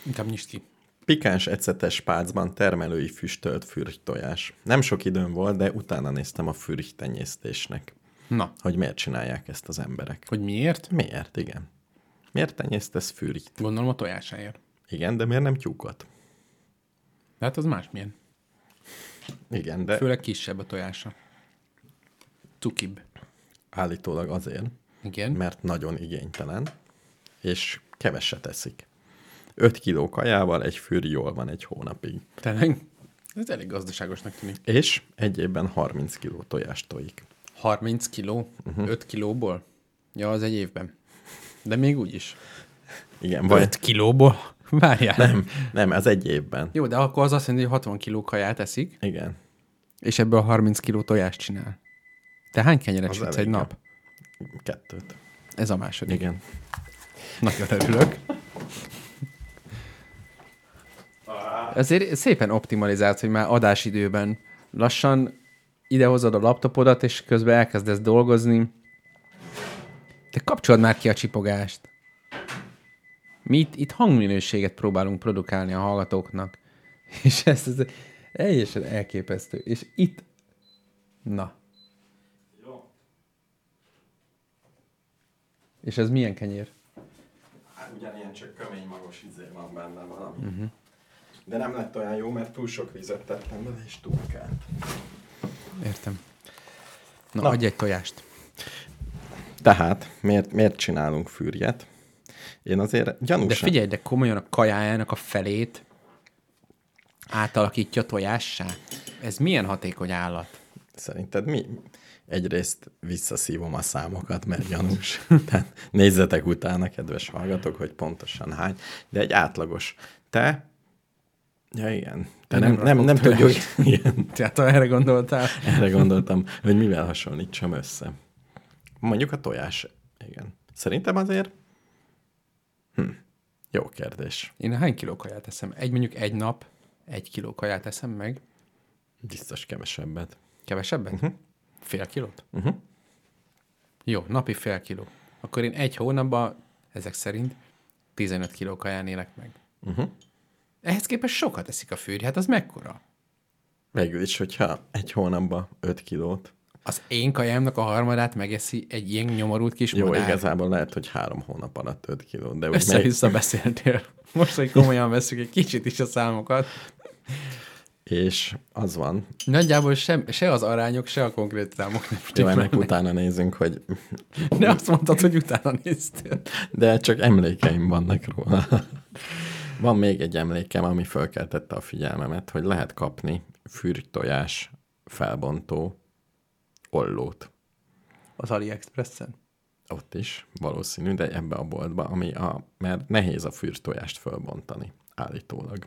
Inkább nyisd ki. Pikáns ecetes pálcban termelői füstölt fürgytojás. Nem sok időm volt, de utána néztem a fürgytenyésztésnek. Na, Hogy miért csinálják ezt az emberek. hogy miért? Miért, igen. Miért tenyésztesz fürgyt? Gondolom a tojásáért. Igen, de miért nem tyúkot? Hát az másmilyen. Igen, de Főleg kisebb a tojása. Cukibb. állítólag azért, Igen. mert nagyon igénytelen, és keveset eszik. 5 kiló kajával egy fürj jól van egy hónapig. Tényleg? Ez elég gazdaságosnak tűnik. És egy évben 30 kiló tojást tojik. 30 kiló? Uh-huh. 5 kilóból? Ja, az egy évben. De még úgy is. Igen, vagy 5 kilóból? <laughs> Várjál. nem, nem, ez egy évben. Jó, de akkor az azt jelenti, hogy 60 kiló kaját eszik, Igen. és ebből 30 kiló tojást csinál. Te hány kenyeret Az sütsz egy nap? Kettőt. Ez a második. Igen. Nagyon örülök. Ezért szépen optimalizált, hogy már adásidőben lassan idehozod a laptopodat, és közben elkezdesz dolgozni. De kapcsolod már ki a csipogást. Mi itt, itt hangminőséget próbálunk produkálni a hallgatóknak. <laughs> És ez, ez teljesen elképesztő. És itt, na. És ez milyen kenyér? Hát ugyanilyen, csak kömény magos izé van benne valami. Uh-huh. De nem lett olyan jó, mert túl sok vizet tettem bele, és túl kelt. Értem. Na, Na. Na. adj egy tojást. Tehát, miért, miért csinálunk fűrjet? Én azért gyanúsan... De figyelj, de komolyan a kajájának a felét átalakítja tojássá. Ez milyen hatékony állat? Szerinted mi? Egyrészt visszaszívom a számokat, mert gyanús. <laughs> Tehát nézzetek utána, kedves hallgatók, hogy pontosan hány. De egy átlagos. Te? Ja, igen. Te nem, nem nem, nem, tudjuk. <laughs> Igen. Tehát erre gondoltál. Erre gondoltam, hogy mivel hasonlítsam össze. Mondjuk a tojás. Igen. Szerintem azért... Hm. Jó kérdés. Én hány kiló kaját eszem? Egy mondjuk egy nap, egy kiló kaját eszem meg. Biztos kevesebbet. Kevesebbet? Uh-huh. Fél kilót? Uh-huh. Jó, napi fél kiló. Akkor én egy hónapban, ezek szerint, 15 kiló kaján élek meg. Uh-huh. Ehhez képest sokat eszik a fűrj, hát az mekkora? Végül is, hogyha egy hónapban 5 kilót. Az én kajámnak a harmadát megeszi egy ilyen nyomorult kis Jó, madár. igazából lehet, hogy három hónap alatt 5 kilót, de úgy meg... Össze-vissza beszéltél. Most, hogy komolyan veszük egy kicsit is a számokat. És az van, Nagyjából sem, se az arányok, se a konkrét számok nem jó, ennek utána nézünk, hogy... De azt mondtad, hogy utána néztél. De csak emlékeim vannak róla. Van még egy emlékem, ami fölkeltette a figyelmemet, hogy lehet kapni fürtojás felbontó ollót. Az AliExpressen? Ott is, valószínű, de ebbe a boltba, ami a, mert nehéz a fürtojást fölbontani, állítólag.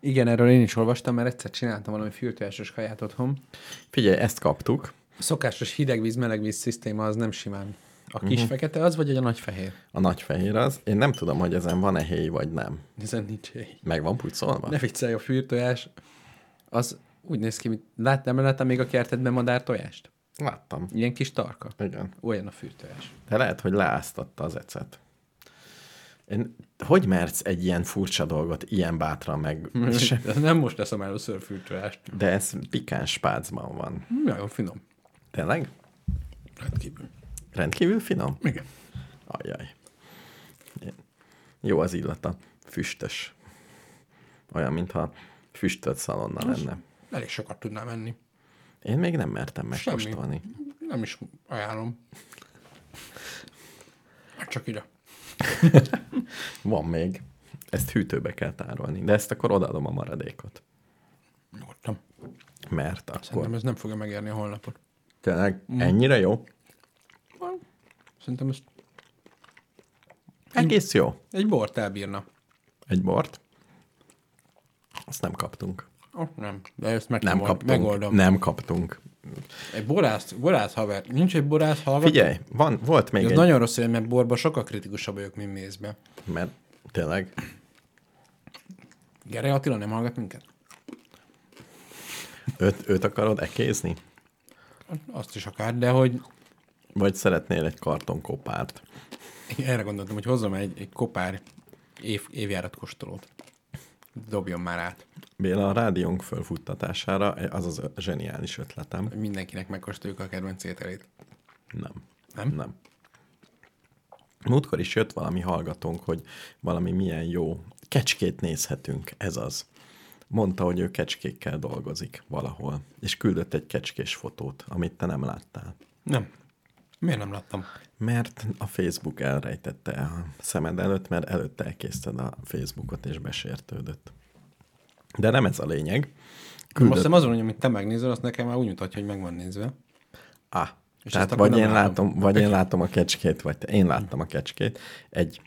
Igen, erről én is olvastam, mert egyszer csináltam valami fürtojásos kaját otthon. Figyelj, ezt kaptuk, A szokásos hidegvíz, melegvíz szisztéma az nem simán. A kis uh-huh. fekete az, vagy a nagy fehér? a nagy fehér az. Én nem tudom, hogy ezen van-e héj, vagy nem. Ezen nincs egy. Meg van pucolva? Ne viccelj, a fürtojás az úgy néz ki, mint láttam, láttam még a kertedben madár tojást? Láttam. Ilyen kis tarka. Igen. Olyan a fürtojás. De lehet, hogy leáztatta az ecet. Én, hogy mersz egy ilyen furcsa dolgot ilyen bátran meg... Se- <laughs> De nem most eszem először fürtojást. De ez pikáns spácban van. Nagyon finom. Tényleg? Rendkívül. Rendkívül finom? Igen. Ajjaj. Jó az illata. Füstös. Olyan, mintha füstölt szalonna lenne. Elég sokat tudnám enni. Én még nem mertem megkóstolni. Nem is ajánlom. Csak ide. <laughs> Van még. Ezt hűtőbe kell tárolni. De ezt akkor odaadom a maradékot. Nyugodtan. Mert akkor Szerintem ez nem fogja megérni a holnapot. tényleg ennyire jó? Szerintem ez Egész jó. egy bort elbírna. Egy bort. Azt nem kaptunk. Nem, de ezt meg Nem kaptunk. megoldom. Nem kaptunk. Egy borász, borász haver. Nincs egy borász hallgató? Figyelj, van, volt még Ez egy... nagyon rossz, mert borba sokkal kritikusabb vagyok, mint mézbe. Mert tényleg, Gere Attila nem hallgat minket? őt, őt akarod ekézni? Azt is akár, de hogy Vagy szeretnél egy kartonkopárt? én erre gondoltam, hogy hozzam egy, egy kopár év, évjárat kóstolót. Dobjon már át. Béla, a rádiónk fölfuttatására az az a zseniális ötletem. Hogy mindenkinek megkóstoljuk a kedvenc ételét. Nem. Nem? Nem. Múltkor is jött valami hallgatónk, hogy valami milyen jó kecskét nézhetünk, ez az. Mondta, hogy ő kecskékkel dolgozik valahol, és küldött egy kecskés fotót, amit te nem láttál. Nem. Miért nem láttam? Mert a Facebook elrejtette a szemed előtt, mert előtte elkészted a Facebookot, és besértődött. De nem ez a lényeg. Most Küldött... hiszem azon, hogy amit te megnézel, azt nekem már úgy mutatja, hogy meg van nézve. Ah, És tehát vagy nem én, látom. látom, vagy én látom a kecskét, vagy te. Én láttam a kecskét. Egy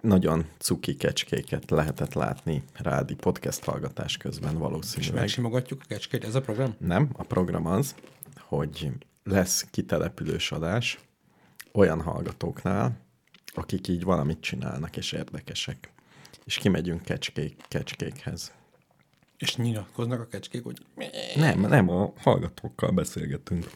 nagyon cuki kecskéket lehetett látni rádi podcast hallgatás közben És valószínűleg. megsimogatjuk a kecskét. Ez a program? Nem, a program az, hogy lesz kitelepülős adás olyan hallgatóknál, akik így valamit csinálnak és érdekesek. És kimegyünk kecskék, kecskékhez. És nyilatkoznak a kecskék, hogy Nem, nem, a hallgatókkal beszélgetünk.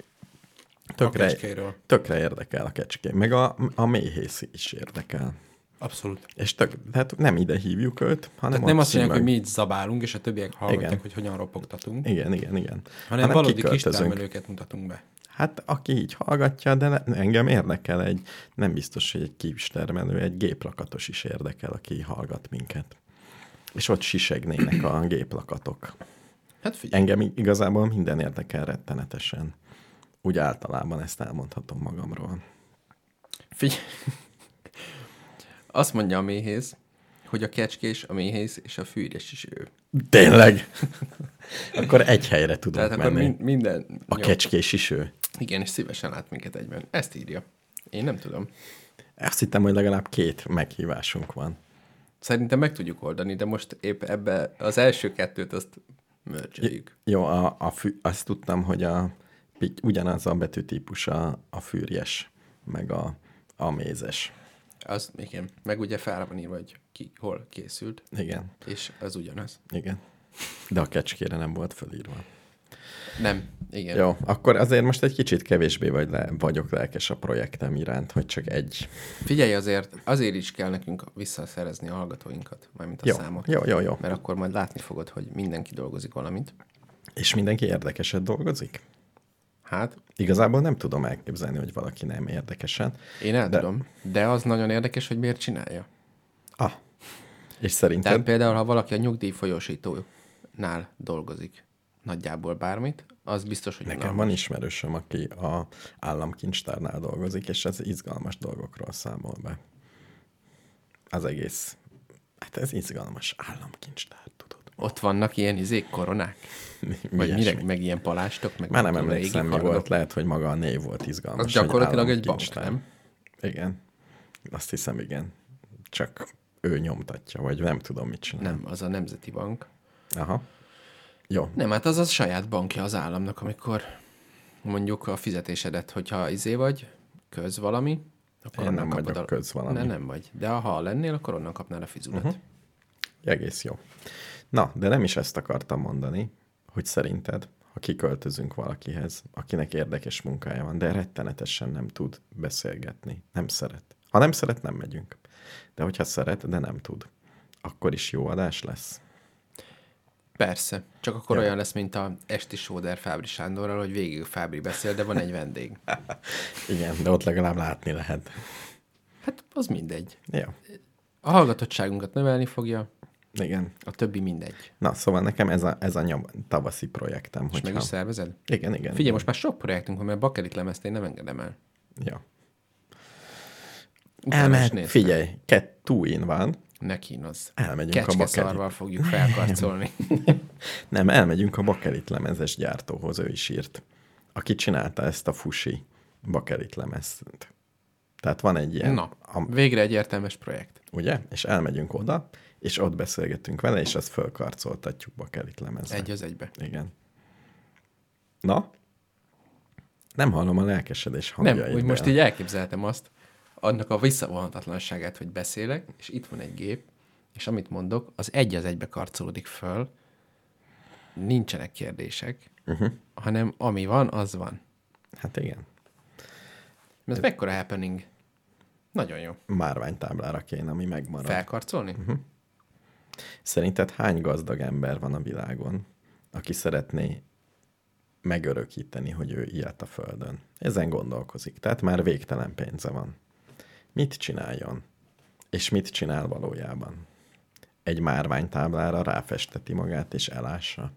a Tökre, kecskéről. tökre érdekel a kecské. Meg a, a méhész is érdekel. Abszolút. És tök, tehát nem ide hívjuk őt, hanem Tehát nem azt mondják, hogy mi itt zabálunk, és a többiek hallgatják, Igen. hogy hogyan ropogtatunk, Igen, igen, igen. hanem valódi kis termelőket mutatunk be. Hát aki így hallgatja, de ne- engem érdekel egy, nem biztos, hogy egy kis termelő, egy géplakatos is érdekel, aki hallgat minket. És ott sisegnének a géplakatok. Hát figyelj, Engem igazából minden érdekel rettenetesen. Úgy általában ezt elmondhatom magamról. figyelj. Azt mondja a méhész, hogy a kecskés, a méhész és a fűrjes is ő. Tényleg? akkor egy helyre tudunk Tehát akkor menni. min- minden... A Jó. kecskés is ő. Igen, és szívesen lát minket egyben. Ezt írja. Én nem tudom. Azt hittem, hogy legalább két meghívásunk van. Szerintem meg tudjuk oldani, de most épp ebbe az első kettőt azt mörcseljük. Jó, a, a fű, azt tudtam, hogy a, ugyanaz a betűtípus a, a fűrjes, meg a, a mézes. Az, igen. Meg ugye fel van írva, hogy ki hol készült, Igen, és az ugyanaz. igen. De a kecskére nem volt fölírva. Nem, igen. Jó, akkor azért most egy kicsit kevésbé vagy le, vagyok lelkes a projektem iránt, hogy csak egy. Figyelj azért, azért is kell nekünk visszaszerezni a hallgatóinkat, mármint a Jó, számot. jó, jó, jó. Mert akkor majd látni fogod, hogy mindenki dolgozik valamit. És mindenki érdekeset dolgozik? Hát, Igazából nem tudom elképzelni, hogy valaki nem érdekesen. én el De- tudom, de az nagyon érdekes, hogy miért csinálja. Ah, és szerinted? Tehát például, ha valaki a nyugdíjfolyósítónál dolgozik, nagyjából bármit, az biztos, hogy Nekem unalmas. van ismerősöm, aki a államkincstárnál dolgozik, és ez izgalmas dolgokról számol be. Az egész. Hát ez izgalmas államkincstár, tudod. Ott vannak ilyen izék, koronák? Vagy mire, meg ilyen palástok? Meg Már nem emlékszem, mi volt. Lehet, hogy maga a név volt izgalmas. Az gyakorlatilag egy bank, nem? Igen. Azt hiszem, igen. Csak ő nyomtatja, vagy nem tudom, mit csinál. Nem, az a Nemzeti Bank. Aha. Jó. Nem, hát az a saját bankja az államnak, amikor mondjuk a fizetésedet, hogyha izé vagy, köz valami, akkor Én nem vagyok a... köz valami. Ne, nem vagy. De ha lennél, akkor onnan kapnál a fizulat. Mhm. Uh-huh. Egész jó. Na, de nem is ezt akartam mondani, hogy szerinted, ha kiköltözünk valakihez, akinek érdekes munkája van, de rettenetesen nem tud beszélgetni, nem szeret. Ha nem szeret, nem megyünk. De hogyha szeret, de nem tud, akkor is jó adás lesz. Persze. Csak akkor Ja. olyan lesz, mint a esti Sóder Fábri Sándorral, hogy végig Fábri beszél, de van egy vendég. <laughs> Igen, de ott legalább látni lehet. Hát az mindegy. Jó, A hallgatottságunkat növelni fogja, igen. a többi mindegy. Na, szóval nekem ez a, ez a nyom, tavaszi projektem. És meg hogyha- is szervezed? Igen, igen. Figyelj, most már sok projektünk van, mert bakelit lemezt én nem engedem el. Ja. Utána Elmehet, figyelj, két two in van, Ne kínoz. elmegyünk a bakelit. fogjuk felkarcolni. <laughs> Nem, elmegyünk a bakelit lemezes gyártóhoz, ő is írt. Aki csinálta ezt a fusi bakelit lemezt. Tehát van egy ilyen, Na, a, végre egy értelmes projekt. ugye? És elmegyünk oda, és ott beszélgetünk vele, és azt fölkarcoltatjuk bakelit lemezre. Egy az egybe. Igen. Na? Nem hallom a lelkesedés Nem, hangjait. úgy most így elképzeltem azt, annak a visszavonhatatlanságát, hogy beszélek, és itt van egy gép, és amit mondok, az egy az egybe karcolódik föl, nincsenek kérdések, uh-huh. hanem ami van, az van. Hát igen. Ez mekkora happening? Nagyon jó. Márványtáblára kéne, ami megmarad. Felkarcolni? Uh-huh. Szerinted hány gazdag ember van a világon, aki szeretné megörökíteni, hogy ő ilyet a Földön? Ezen gondolkozik. Tehát már végtelen pénze van. Mit csináljon? És mit csinál valójában? Egy márványtáblára ráfesteti magát és elássa.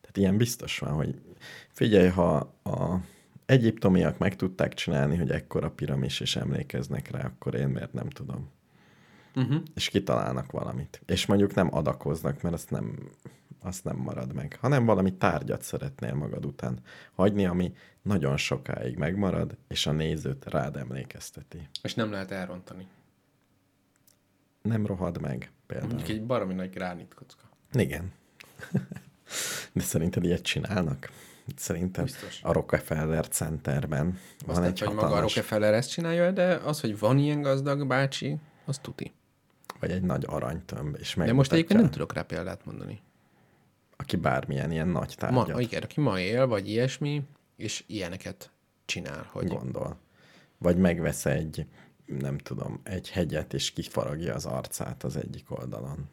Tehát ilyen biztos van, hogy figyelj, ha a egyiptomiak meg tudták csinálni, hogy ekkora piramis és emlékeznek rá, akkor én miért nem tudom? Uh-huh. és kitalálnak valamit. És mondjuk nem adakoznak, mert azt nem, azt nem marad meg, hanem valami tárgyat szeretnél magad után hagyni, ami nagyon sokáig megmarad, és a nézőt rád emlékezteti. És nem lehet elrontani. Nem rohad meg például. Mondjuk egy baromi nagy gránitkocka. Igen. <laughs> De szerinted ilyet csinálnak? Szerintem Biztos. a Rockefeller Centerben van Aztán, egy hogy maga a hatalmas, Rockefeller ezt csinálja, de az, hogy van ilyen gazdag bácsi, az tuti. vagy egy nagy aranytömb, és De most egyébként nem tudok rá példát mondani. aki bármilyen ilyen nagy Ma, tárgyat igen, aki ma él, vagy ilyesmi, és ilyeneket csinál, hogy gondol. Vagy megvesz egy nem tudom, egy hegyet, és kifaragja az arcát az egyik oldalon.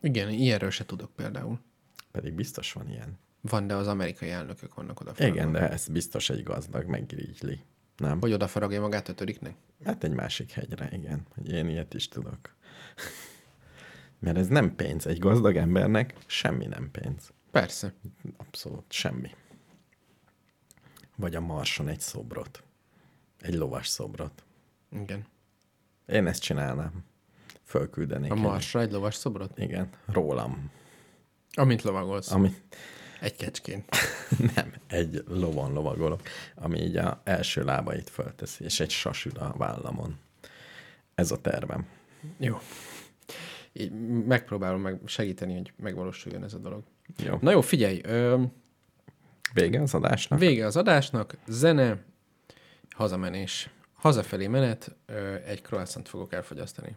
Igen, ilyenről se tudok például. Pedig biztos van ilyen. Van, de az amerikai elnökök vannak oda Igen, de ez biztos egy gazdag megirigyli. Nem? Hogy oda faragja magát ötödiknek? Hát egy másik hegyre, igen. Hogy én ilyet is tudok. <laughs> Mert ez nem pénz. Egy gazdag embernek semmi nem pénz. Persze. Abszolút semmi. Vagy a Marson egy szobrot. Egy lovas szobrot. Igen. Én ezt csinálnám. Fölküldenék. A Marsra egy lovas szobrot? Igen, rólam. Amint lovagolsz. Ami, Egy kecskén. <laughs> nem, egy lovon lovagolok, ami így a első lábait fölteszi, és egy sasül a vállamon. Ez a tervem. Jó. Így megpróbálom meg segíteni, hogy megvalósuljon ez a dolog. Jó. Na jó, figyelj. Ö, Vége az adásnak? vége az adásnak, zene, hazamenés. Hazafelé menet, egy croissant fogok elfogyasztani.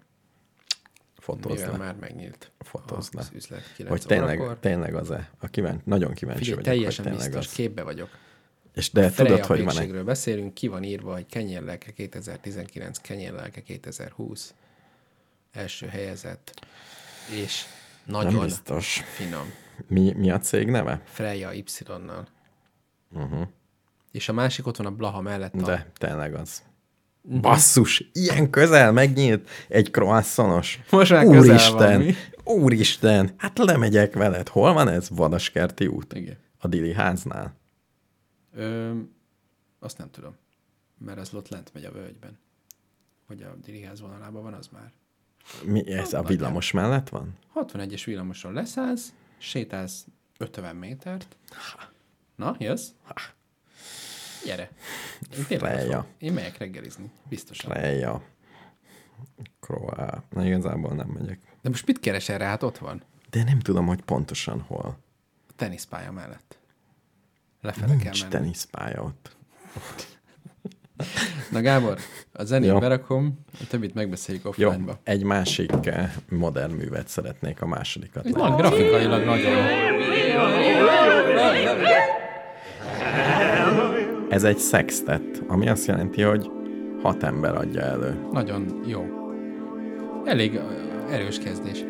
Fotózd Mivel le. már megnyílt Fotózd le. az üzlet 9 Hogy tényleg, órakor. tényleg az-e? A kíváncsi, nagyon kíváncsi Figyelj, vagyok, teljesen hogy biztos, az. képbe vagyok. És de Freja tudod, hogy van egy... beszélünk, ki van írva, hogy kenyérlelke 2019, kenyérlelke 2020, első helyezett, és nagyon finom. Mi, mi a cég neve? Freja Y-nal. Uh-huh. És a másik ott van a Blaha mellett a... De tényleg az. Basszus, ilyen közel megnyílt egy croissantos. Most már közel van, Úristen, mi? úristen, hát lemegyek veled. Hol van ez? Vadaskerti út? Igen. A Dili háznál? Ö, azt nem tudom, mert ez ott lent megy a völgyben. Hogy a Diriház vonalában van, az már. Mi, ez a villamos mellett van? 61-es villamoson leszállsz, sétálsz 50 métert. Na, jössz? Gyere. Én tényleg Freja. Én megyek reggelizni. Biztosan. Reja. Croá. Na igazából nem megyek. De most mit keresel rá? Hát ott van. De nem tudom, hogy pontosan hol. A teniszpálya mellett. Lefele kell Nincs menni. teniszpálya ott. Na Gábor, a zenét Jó. berakom, a többit megbeszéljük Jó, offline-ba. egy másik eh, modern művet szeretnék, a másodikat. Itt van grafikailag nagyon, Ez egy sextet, ami azt jelenti, hogy hat ember adja elő. nagyon jó. Elég erős kezdés.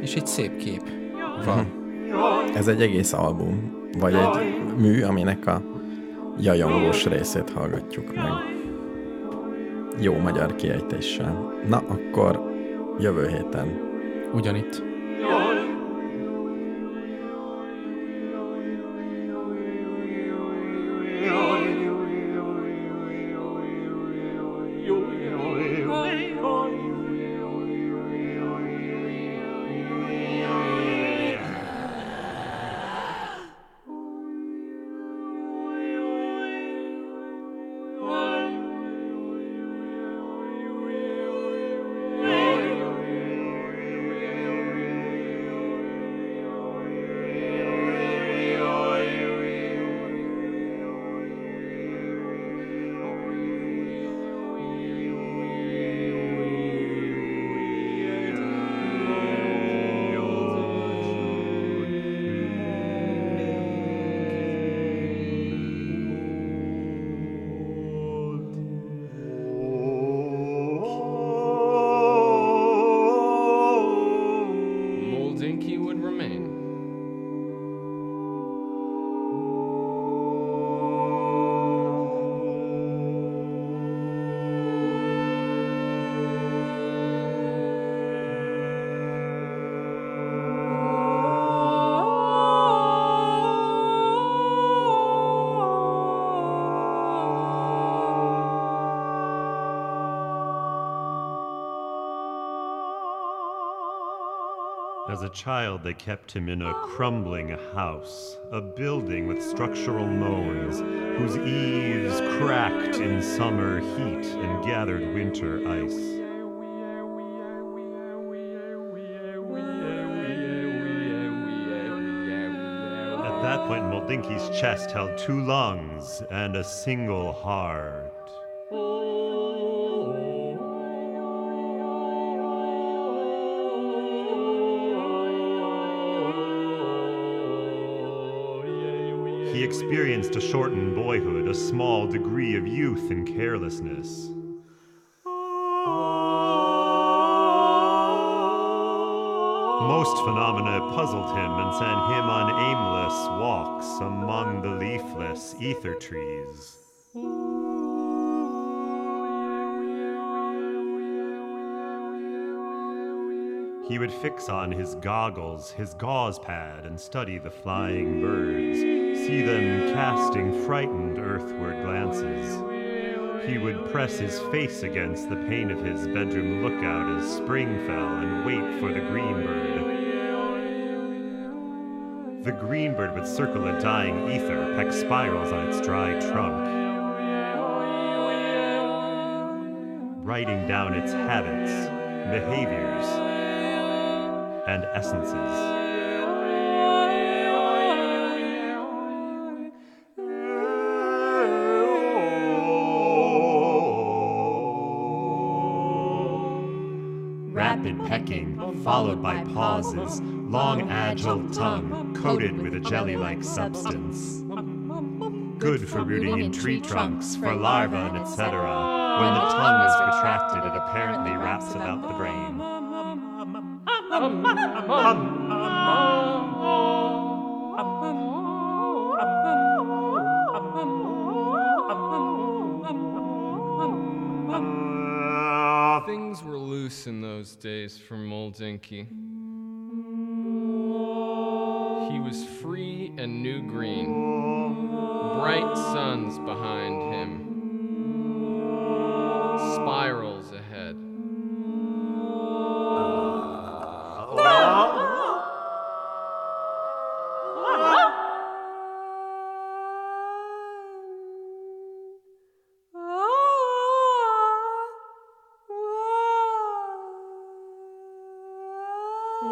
És egy szép kép van. Ez egy egész album, vagy egy mű, aminek a jajongós részét hallgatjuk meg. Jó magyar kiejtéssel. Na, akkor jövő héten. Ugyanitt. As a child, they kept him in a crumbling house, a building with structural moans, whose eaves cracked in summer heat and gathered winter ice. At that point, Moldinki's chest held two lungs and a single heart. small degree of youth and carelessness. Most phenomena puzzled him and sent him on aimless walks among the leafless ether trees. He would fix on his goggles, his gauze pad, and study the flying birds see them casting frightened earthward glances. He would press his face against the pane of his bedroom lookout as spring fell and wait for the green bird. The green bird would circle a dying ether, peck spirals on its dry trunk, writing down its habits, behaviors, and essences. Followed by pauses, long agile tongue coated with a jelly like substance. Good for rooting in tree trunks, for larvae and etc. When the tongue is retracted, it apparently wraps about the brain. Days from Moldinky. He was free and new green. Bright suns behind him.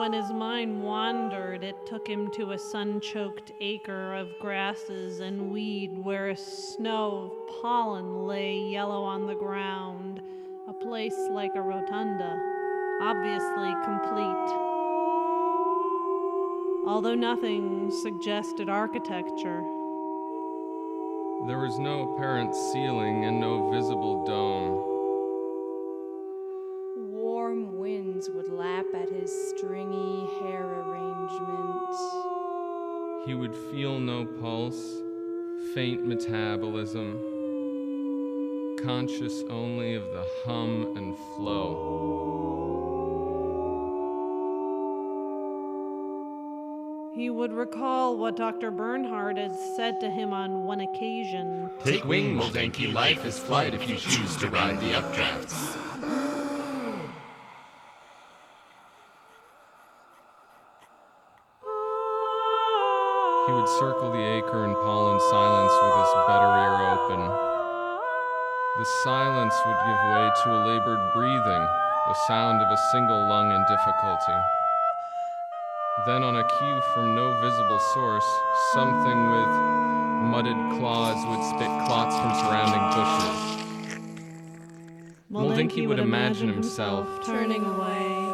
When his mind wandered, it took him to a sun choked acre of grasses and weed where a snow of pollen lay yellow on the ground, a place like a rotunda, obviously complete. Although nothing suggested architecture, There was no apparent ceiling and no visible dome. He would feel no pulse, faint metabolism, conscious only of the hum and flow. he would recall what Dr. Bernhard had said to him on one occasion. Take wing, Moldenki. Life is flight if you choose to ride the updrafts. Would circle the acre in pollen silence with his better ear open. The silence would give way to a labored breathing, the sound of a single lung in difficulty. Then, on a cue from no visible source, something with mudded claws would spit clots from surrounding bushes. Moldinky would imagine himself turning away,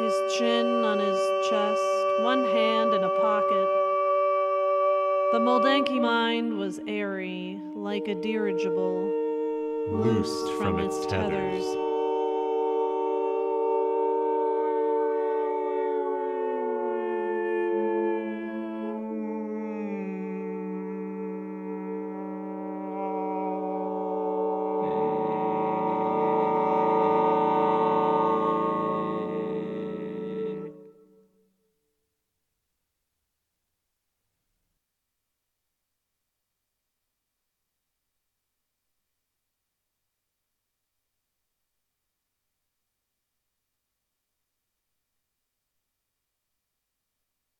his chin on his chest, one hand in a pocket. The Moldenki mind was airy, like a dirigible, Loosed from its tethers.